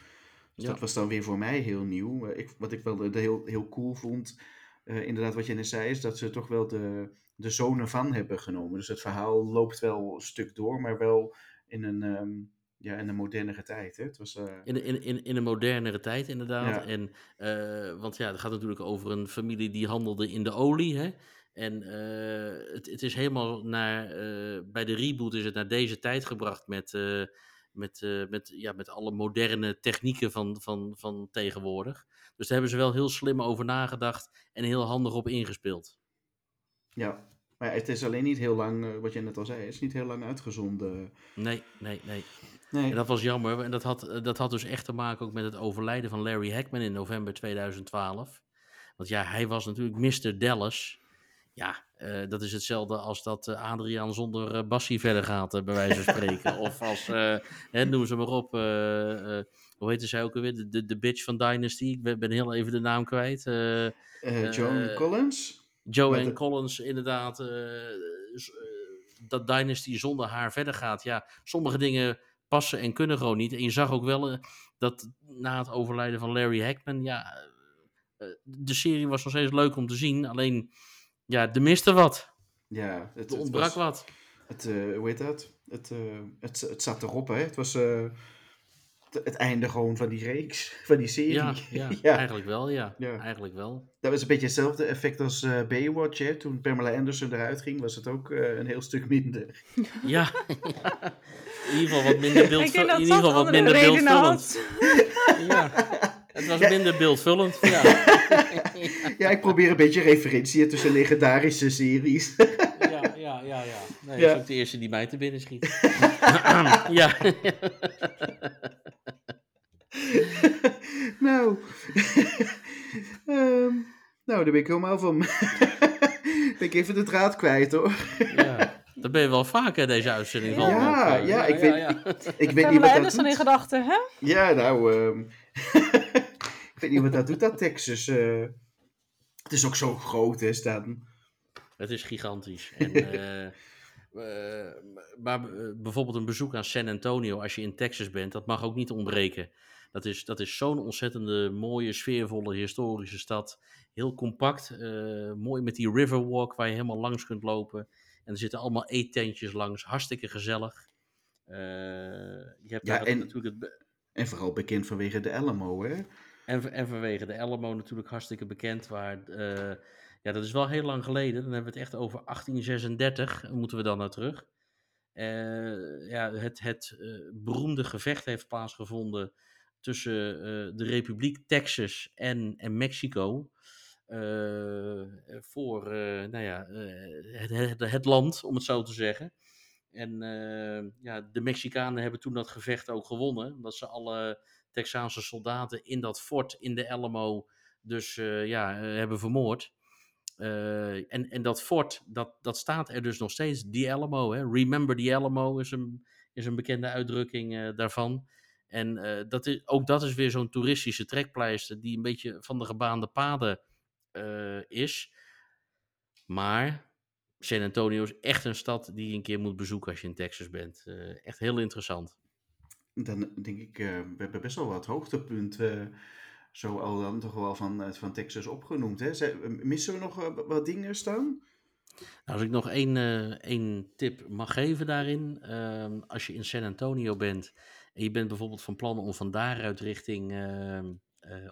dus ja. dat was dan weer voor mij heel nieuw. Ik, wat ik wel de, heel, heel cool vond, uh, inderdaad wat je net zei, is dat ze toch wel de, de zonen van hebben genomen. Dus het verhaal loopt wel een stuk door, maar wel in een... Um, ja, in een modernere tijd. Hè? Het was, uh... in, in, in, in een modernere tijd, inderdaad. Ja. En, uh, want ja, het gaat natuurlijk over een familie die handelde in de olie. Hè? En het, het is helemaal naar. bij de reboot is het naar deze tijd gebracht met. met, met, ja, met alle moderne technieken van, van, van tegenwoordig. Dus daar hebben ze wel heel slim over nagedacht en heel handig op ingespeeld. Ja, maar het is alleen niet heel lang, wat je net al zei, het is niet heel lang uitgezonden. Nee, nee, nee. Nee. En dat was jammer. En dat had, dat had dus echt te maken ook met het overlijden van Larry Hackman in november 2012. Want ja, hij was natuurlijk Mr. Dallas. Ja, uh, dat is hetzelfde als dat uh, Adriaan zonder uh, Bassie verder gaat, bij wijze van spreken. [LAUGHS] of als, hè, noem ze maar op, hoe heette zij ook alweer? De, de, de bitch van Dynasty. Ik ben, heel even de naam kwijt. Joan Collins? Joanne de... Collins, inderdaad. dat Dynasty zonder haar verder gaat. Ja, sommige dingen passen en kunnen gewoon niet. En je zag ook wel dat na het overlijden van Larry Hackman, ja, de serie was nog steeds leuk om te zien. Alleen, ja, er miste wat. Ja, het, er ontbrak het was, wat. Het, uh, hoe heet dat? Het, het, het zat erop, hè? Het was het, einde gewoon van die reeks, van die serie. Ja, [LAUGHS] ja, ja. eigenlijk wel, ja. ja. Eigenlijk wel. Dat was een beetje hetzelfde effect als Baywatch, hè? Toen Pamela Anderson eruit ging, was het ook een heel stuk minder. [LAUGHS] ja. in ieder geval wat minder, beeld, in ieder geval wat minder beeldvullend. [LAUGHS] ja, het was ja. minder beeldvullend. Ja. ja, ik probeer een beetje referentie tussen legendarische series. ja, ja, ja, ja. Nee, ja. Dat is ook de eerste die mij te binnen schiet. ja. [LAUGHS] nou. um, [LAUGHS] nou, daar ben ik helemaal van. [LAUGHS] ben ik even de draad kwijt hoor. ja. Dat ben je wel vaker deze uitzending van. Ja, ja, ja, ik weet, ja, ja. Ik, weet niet wat dat doet. in gedachten, hè? Ja, nou, um, ik weet niet wat dat doet, dat Texas. Uh, het is ook zo groot, hè, Stan? Het is gigantisch. En, uh, uh, maar bijvoorbeeld een bezoek aan San Antonio, als je in Texas bent, dat mag ook niet ontbreken. Dat is, dat is zo'n ontzettende mooie, sfeervolle, historische stad. Heel compact, mooi met die Riverwalk waar je helemaal langs kunt lopen. En er zitten allemaal eettentjes langs, hartstikke gezellig. Uh, je hebt ja, en, natuurlijk het... en vooral bekend vanwege de Alamo, hè? En, en vanwege de Alamo natuurlijk hartstikke bekend. Waar, uh, ja, dat is wel heel lang geleden. Dan hebben we het echt over 1836, moeten we dan naar terug. Uh, ja, het het beroemde gevecht heeft plaatsgevonden tussen de Republiek Texas en, en Mexico. Uh, voor uh, nou ja, het, het, het, land, om het zo te zeggen. En ja, de Mexicanen hebben toen dat gevecht ook gewonnen, omdat ze alle Texaanse soldaten in dat fort in de Alamo dus ja, hebben vermoord. en, en dat fort, dat, dat staat er dus nog steeds, die Alamo. Hè? Remember the Alamo is een, is een bekende uitdrukking daarvan. En dat is, ook dat is weer zo'n toeristische trekpleister die een beetje van de gebaande paden uh, is. Maar San Antonio is echt een stad die je een keer moet bezoeken als je in Texas bent. Uh, echt heel interessant. Dan denk ik, we hebben best wel wat hoogtepunten zo al dan toch wel van, van Texas opgenoemd. Hè? Missen we nog wat dingen staan? Nou, als ik nog één, één tip mag geven daarin. Als je in San Antonio bent en je bent bijvoorbeeld van plan om van daaruit richting ehm,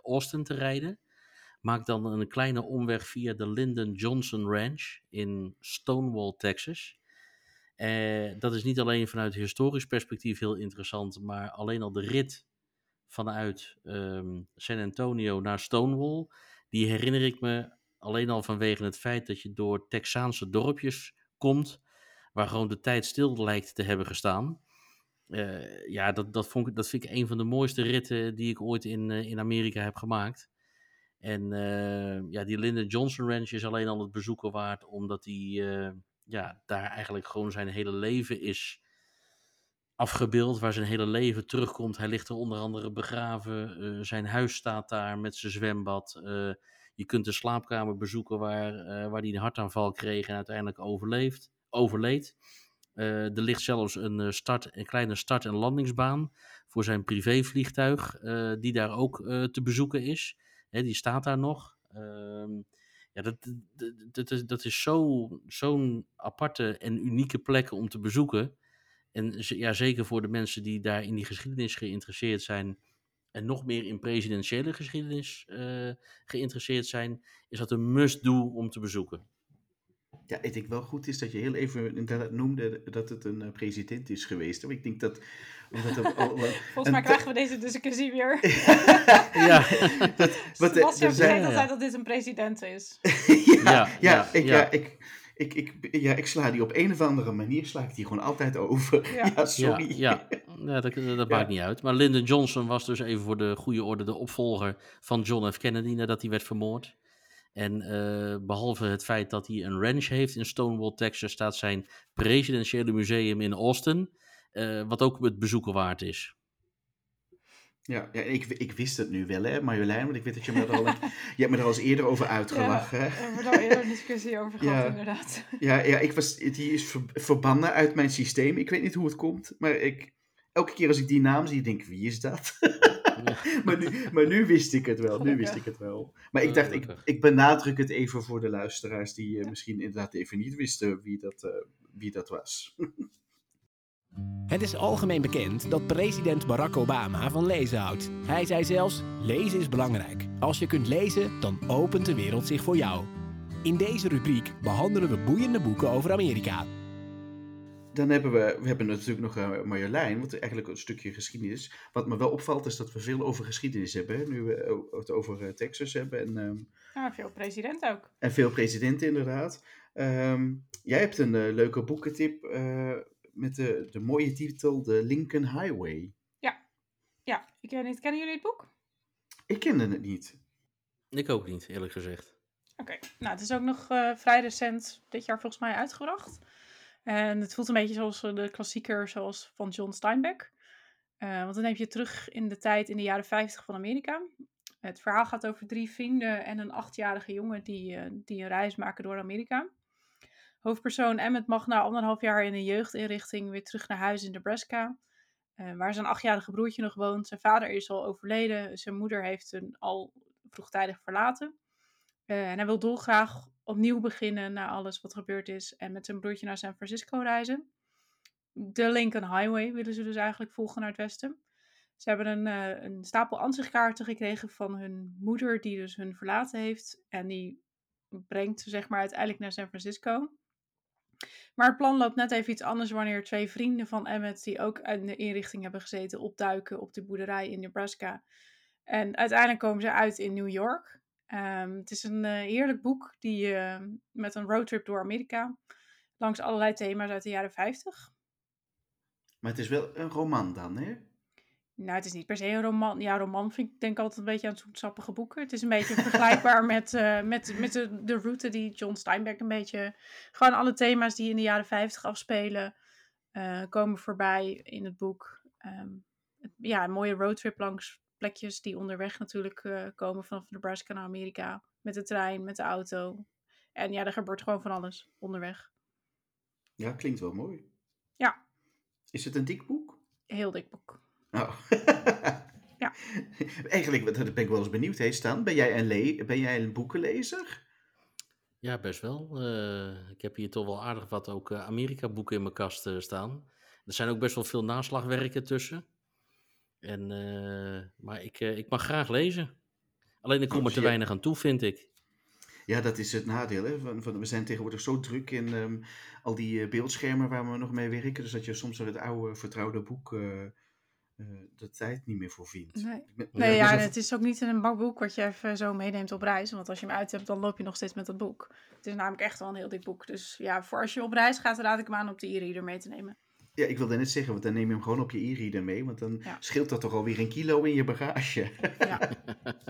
Austin te rijden Maak dan een kleine omweg via de Lyndon Johnson Ranch in Stonewall, Texas. Eh, dat is niet alleen vanuit historisch perspectief heel interessant, maar alleen al de rit vanuit um, San Antonio naar Stonewall, die herinner ik me alleen al vanwege het feit dat je door Texaanse dorpjes komt, waar gewoon de tijd stil lijkt te hebben gestaan. Uh, ja, dat, dat, vond ik, dat vind ik een van de mooiste ritten die ik ooit in, uh, in Amerika heb gemaakt. En uh, ja, die Lyndon Johnson Ranch is alleen al het bezoeken waard, omdat hij ja, daar eigenlijk gewoon zijn hele leven is afgebeeld, waar zijn hele leven terugkomt. Hij ligt er onder andere begraven, zijn huis staat daar met zijn zwembad. je kunt de slaapkamer bezoeken waar, waar hij een hartaanval kreeg en uiteindelijk overleeft, overleed. Er ligt zelfs een, start, een kleine start- en landingsbaan voor zijn privévliegtuig, die daar ook te bezoeken is. Hè, die staat daar nog. Ehm, ja, dat, dat, dat, is, dat is zo'n aparte en unieke plek om te bezoeken. En ja, zeker voor de mensen die daar in die geschiedenis geïnteresseerd zijn. En nog meer in presidentiële geschiedenis geïnteresseerd zijn, is dat een must-do om te bezoeken. Ja, ik denk wel goed is dat je heel even inderdaad noemde dat het een president is geweest. Ik denk dat al, [LAUGHS] Volgens mij krijgen we deze discussie weer. [LAUGHS] ja. [LAUGHS] Dat, wat, Sebastian zei altijd dat dit een president is. ja, ja, ja, ik, ja. ik, ik, ik, ja, ik sla die op een of andere manier sla ik die gewoon altijd over. Ja, sorry. Ja, ja. dat, dat maakt niet uit. Maar Lyndon Johnson was dus even voor de goede orde de opvolger van John F. Kennedy nadat hij werd vermoord. En uh, behalve het feit dat hij een ranch heeft in Stonewall, Texas, staat zijn presidentiële museum in Austin. Uh, wat ook het bezoeken waard is. Ja, ja ik, ik wist het nu wel, hè, Marjolein, want ik weet dat je me er al, [LAUGHS] je hebt me er al eens eerder over uitgelachen. Ja, we hebben er al eerder een discussie over gehad, ja, inderdaad. Ja, ja ik was, die is ver, verbannen uit mijn systeem. Ik weet niet hoe het komt, maar ik, elke keer als ik die naam zie, denk ik, wie is dat? [LAUGHS] [LAUGHS] Maar, nu, maar nu wist ik het wel, nu wist ik het wel. Maar ik dacht, ik, ik benadruk het even voor de luisteraars die uh, misschien inderdaad even niet wisten wie dat, uh, wie dat was. [LAUGHS] Het is algemeen bekend dat president Barack Obama van lezen houdt. Hij zei zelfs: lezen is belangrijk. Als je kunt lezen, dan opent de wereld zich voor jou. In deze rubriek behandelen we boeiende boeken over Amerika. Dan hebben we, we hebben natuurlijk nog uh, Marjolein, wat eigenlijk een stukje geschiedenis. Wat me wel opvalt is dat we veel over geschiedenis hebben. Nu we het over uh, Texas hebben. En, um, ja, veel president ook. En veel presidenten inderdaad. Um, jij hebt een uh, leuke boekentip met de, de mooie titel The Lincoln Highway. Ja, ja. Ik niet. Kennen jullie het boek? Ik kende het niet. Ik ook niet, eerlijk gezegd. Oké, nou het is ook nog uh, vrij recent dit jaar volgens mij uitgebracht. En het voelt een beetje zoals eh, de klassieker zoals van John Steinbeck. Uh, want dan neem je terug in de tijd in de jaren 50 van Amerika. Het verhaal gaat over drie vrienden en een achtjarige jongen die, uh, die een reis maken door Amerika. Hoofdpersoon Emmet mag na anderhalf jaar in een jeugdinrichting weer terug naar huis in Nebraska. Waar zijn achtjarige broertje nog woont. Zijn vader is al overleden. Zijn moeder heeft hem al vroegtijdig verlaten. En hij wil dolgraag opnieuw beginnen na alles wat gebeurd is. En met zijn broertje naar San Francisco reizen. De Lincoln Highway willen ze dus eigenlijk volgen naar het westen. Ze hebben een, uh, een stapel ansichtkaarten gekregen van hun moeder, die dus hun verlaten heeft. En die brengt ze zeg maar uiteindelijk naar San Francisco. Maar het plan loopt net even iets anders wanneer twee vrienden van Emmet, die ook in de inrichting hebben gezeten, opduiken op de boerderij in Nebraska. En uiteindelijk komen ze uit in New York. Um, het is een uh, heerlijk boek die, uh, met een roadtrip door Amerika. Langs allerlei thema's uit de jaren 50. Maar het is wel een roman dan, hè? Nou, het is niet per se een roman. Ja, roman vind ik denk altijd een beetje aan zoetsappige boeken. Het is een beetje vergelijkbaar [LAUGHS] met, uh, met, met de, de route die John Steinbeck een beetje... Gewoon alle thema's die in de jaren 50 afspelen, uh, komen voorbij in het boek. Um, ja, een mooie roadtrip langs plekjes die onderweg natuurlijk uh, komen vanaf Nebraska naar Amerika. Met de trein, met de auto. En ja, er gebeurt gewoon van alles onderweg. Ja, klinkt wel mooi. Ja. Is het een dik boek? Heel dik boek. Oh. [LAUGHS] ja. Eigenlijk ben ik wel eens benieuwd. Hey Stan, ben jij een, le ben jij een boekenlezer? Ja, best wel. Uh, ik heb hier toch wel aardig wat ook uh, Amerika-boeken in mijn kast uh, staan. Er zijn ook best wel veel naslagwerken tussen. En, maar ik, ik mag graag lezen. Alleen ik kom er te weinig aan toe, vind ik. Ja, dat is het nadeel. Hè? Van, van, we zijn tegenwoordig zo druk in um, al die beeldschermen waar we nog mee werken. Dus dat je soms wel het oude vertrouwde boek uh, de tijd niet meer voor vindt. Nee, nee ja, het is ook niet een boek wat je even zo meeneemt op reis. Want als je hem uit hebt, dan loop je nog steeds met dat boek. Het is namelijk echt wel een heel dik boek. Dus ja, voor als je op reis gaat, raad ik hem aan om de e-reader mee te nemen. Ja, ik wilde net zeggen, want dan neem je hem gewoon op je e-reader mee. Want dan scheelt dat toch alweer een kilo in je bagage. Ja.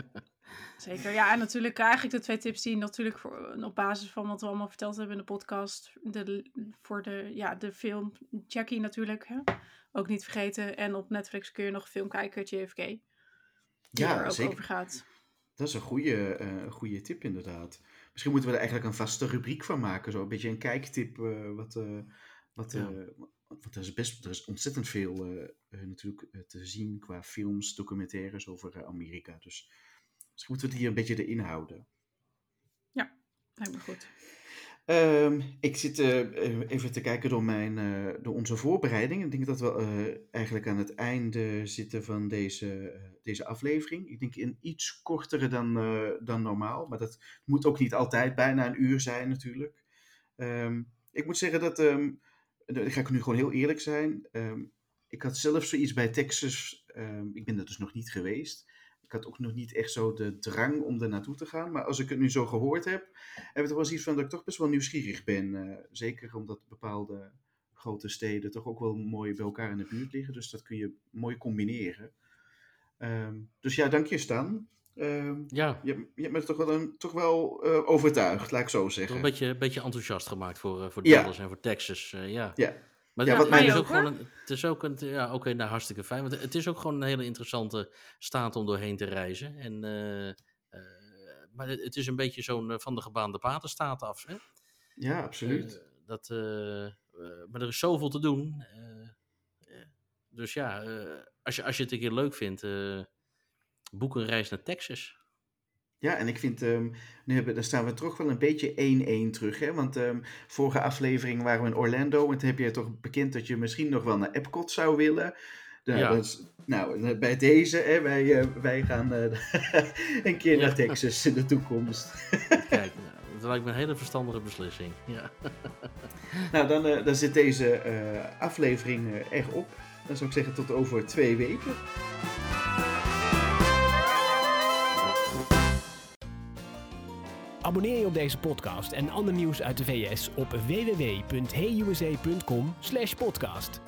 [LAUGHS] zeker. Ja, en natuurlijk eigenlijk de twee tips die natuurlijk voor, op basis van wat we allemaal verteld hebben in de podcast. De, voor de, ja, de film Jackie natuurlijk. Hè? Ook niet vergeten. En op Netflix kun je nog een film kijken, JFK. Die Ja, er ook zeker. over gaat. Dat is een goede, eh, goede tip inderdaad. Misschien moeten we er eigenlijk een vaste rubriek van maken. Zo een beetje een kijktip. eh, wat, eh, wat, Ja. Want er is, best, er is ontzettend veel eh, eh, natuurlijk eh, te zien qua films, documentaires over Amerika. Dus misschien moeten we het hier een beetje erin houden. Lijkt me goed. Ehm, ik zit even te kijken door, mijn, door onze voorbereiding. Ik denk dat we eigenlijk aan het einde zitten van deze, deze aflevering. Ik denk een iets kortere dan, dan normaal. Maar dat moet ook niet altijd bijna een uur zijn natuurlijk. Ehm, ik moet zeggen dat, ehm, dan ga ik nu gewoon heel eerlijk zijn. Ehm, ik had zelf zoiets bij Texas. ehm, ik ben er dus nog niet geweest. Ik had ook nog niet echt zo de drang om er naartoe te gaan. Maar als ik het nu zo gehoord heb, heb ik toch wel zoiets van dat ik toch best wel nieuwsgierig ben. eh, zeker omdat bepaalde grote steden toch ook wel mooi bij elkaar in de buurt liggen. Dus dat kun je mooi combineren. Ehm, dus ja, dank je Stan. Ehm, Ja, je, je hebt me toch wel, een, toch wel eh, overtuigd, laat ik zo toch zeggen. een beetje, een beetje enthousiast gemaakt voor, eh, voor Ja. Dallas en voor Texas. eh, ja. Ja. Maar Ja, wat mij is ook, gewoon een, het is ook een, ja, oké, nou hartstikke fijn. Want het is ook gewoon een hele interessante staat om doorheen te reizen. En, eh, eh, maar het, is een beetje zo'n van de gebaande paden staat af. Hè? Ja, absoluut. Dat, maar er is zoveel te doen. dus ja, eh, als, je, als je het een keer leuk vindt, eh, boek een reis naar Texas. Ja, en ik vind, ehm, nu hebben, dan staan we toch wel een beetje 1-1 terug. Hè? Want ehm, vorige aflevering waren we in Orlando. En toen heb je toch bekend dat je misschien nog wel naar Epcot zou willen. Nou, Ja. is- nou eh, bij deze, hè, wij, eh, wij gaan eh, [LAUGHS] een keer Ja. naar Texas in de toekomst. Kijk, [LAUGHS] nou, dat lijkt me een hele verstandige beslissing. Ja. [LAUGHS] nou, dan, dan zit deze aflevering erg op. Dan zou ik zeggen tot over twee weken. Abonneer je op deze podcast en ander nieuws uit de VS op www.heyusa.com/podcast.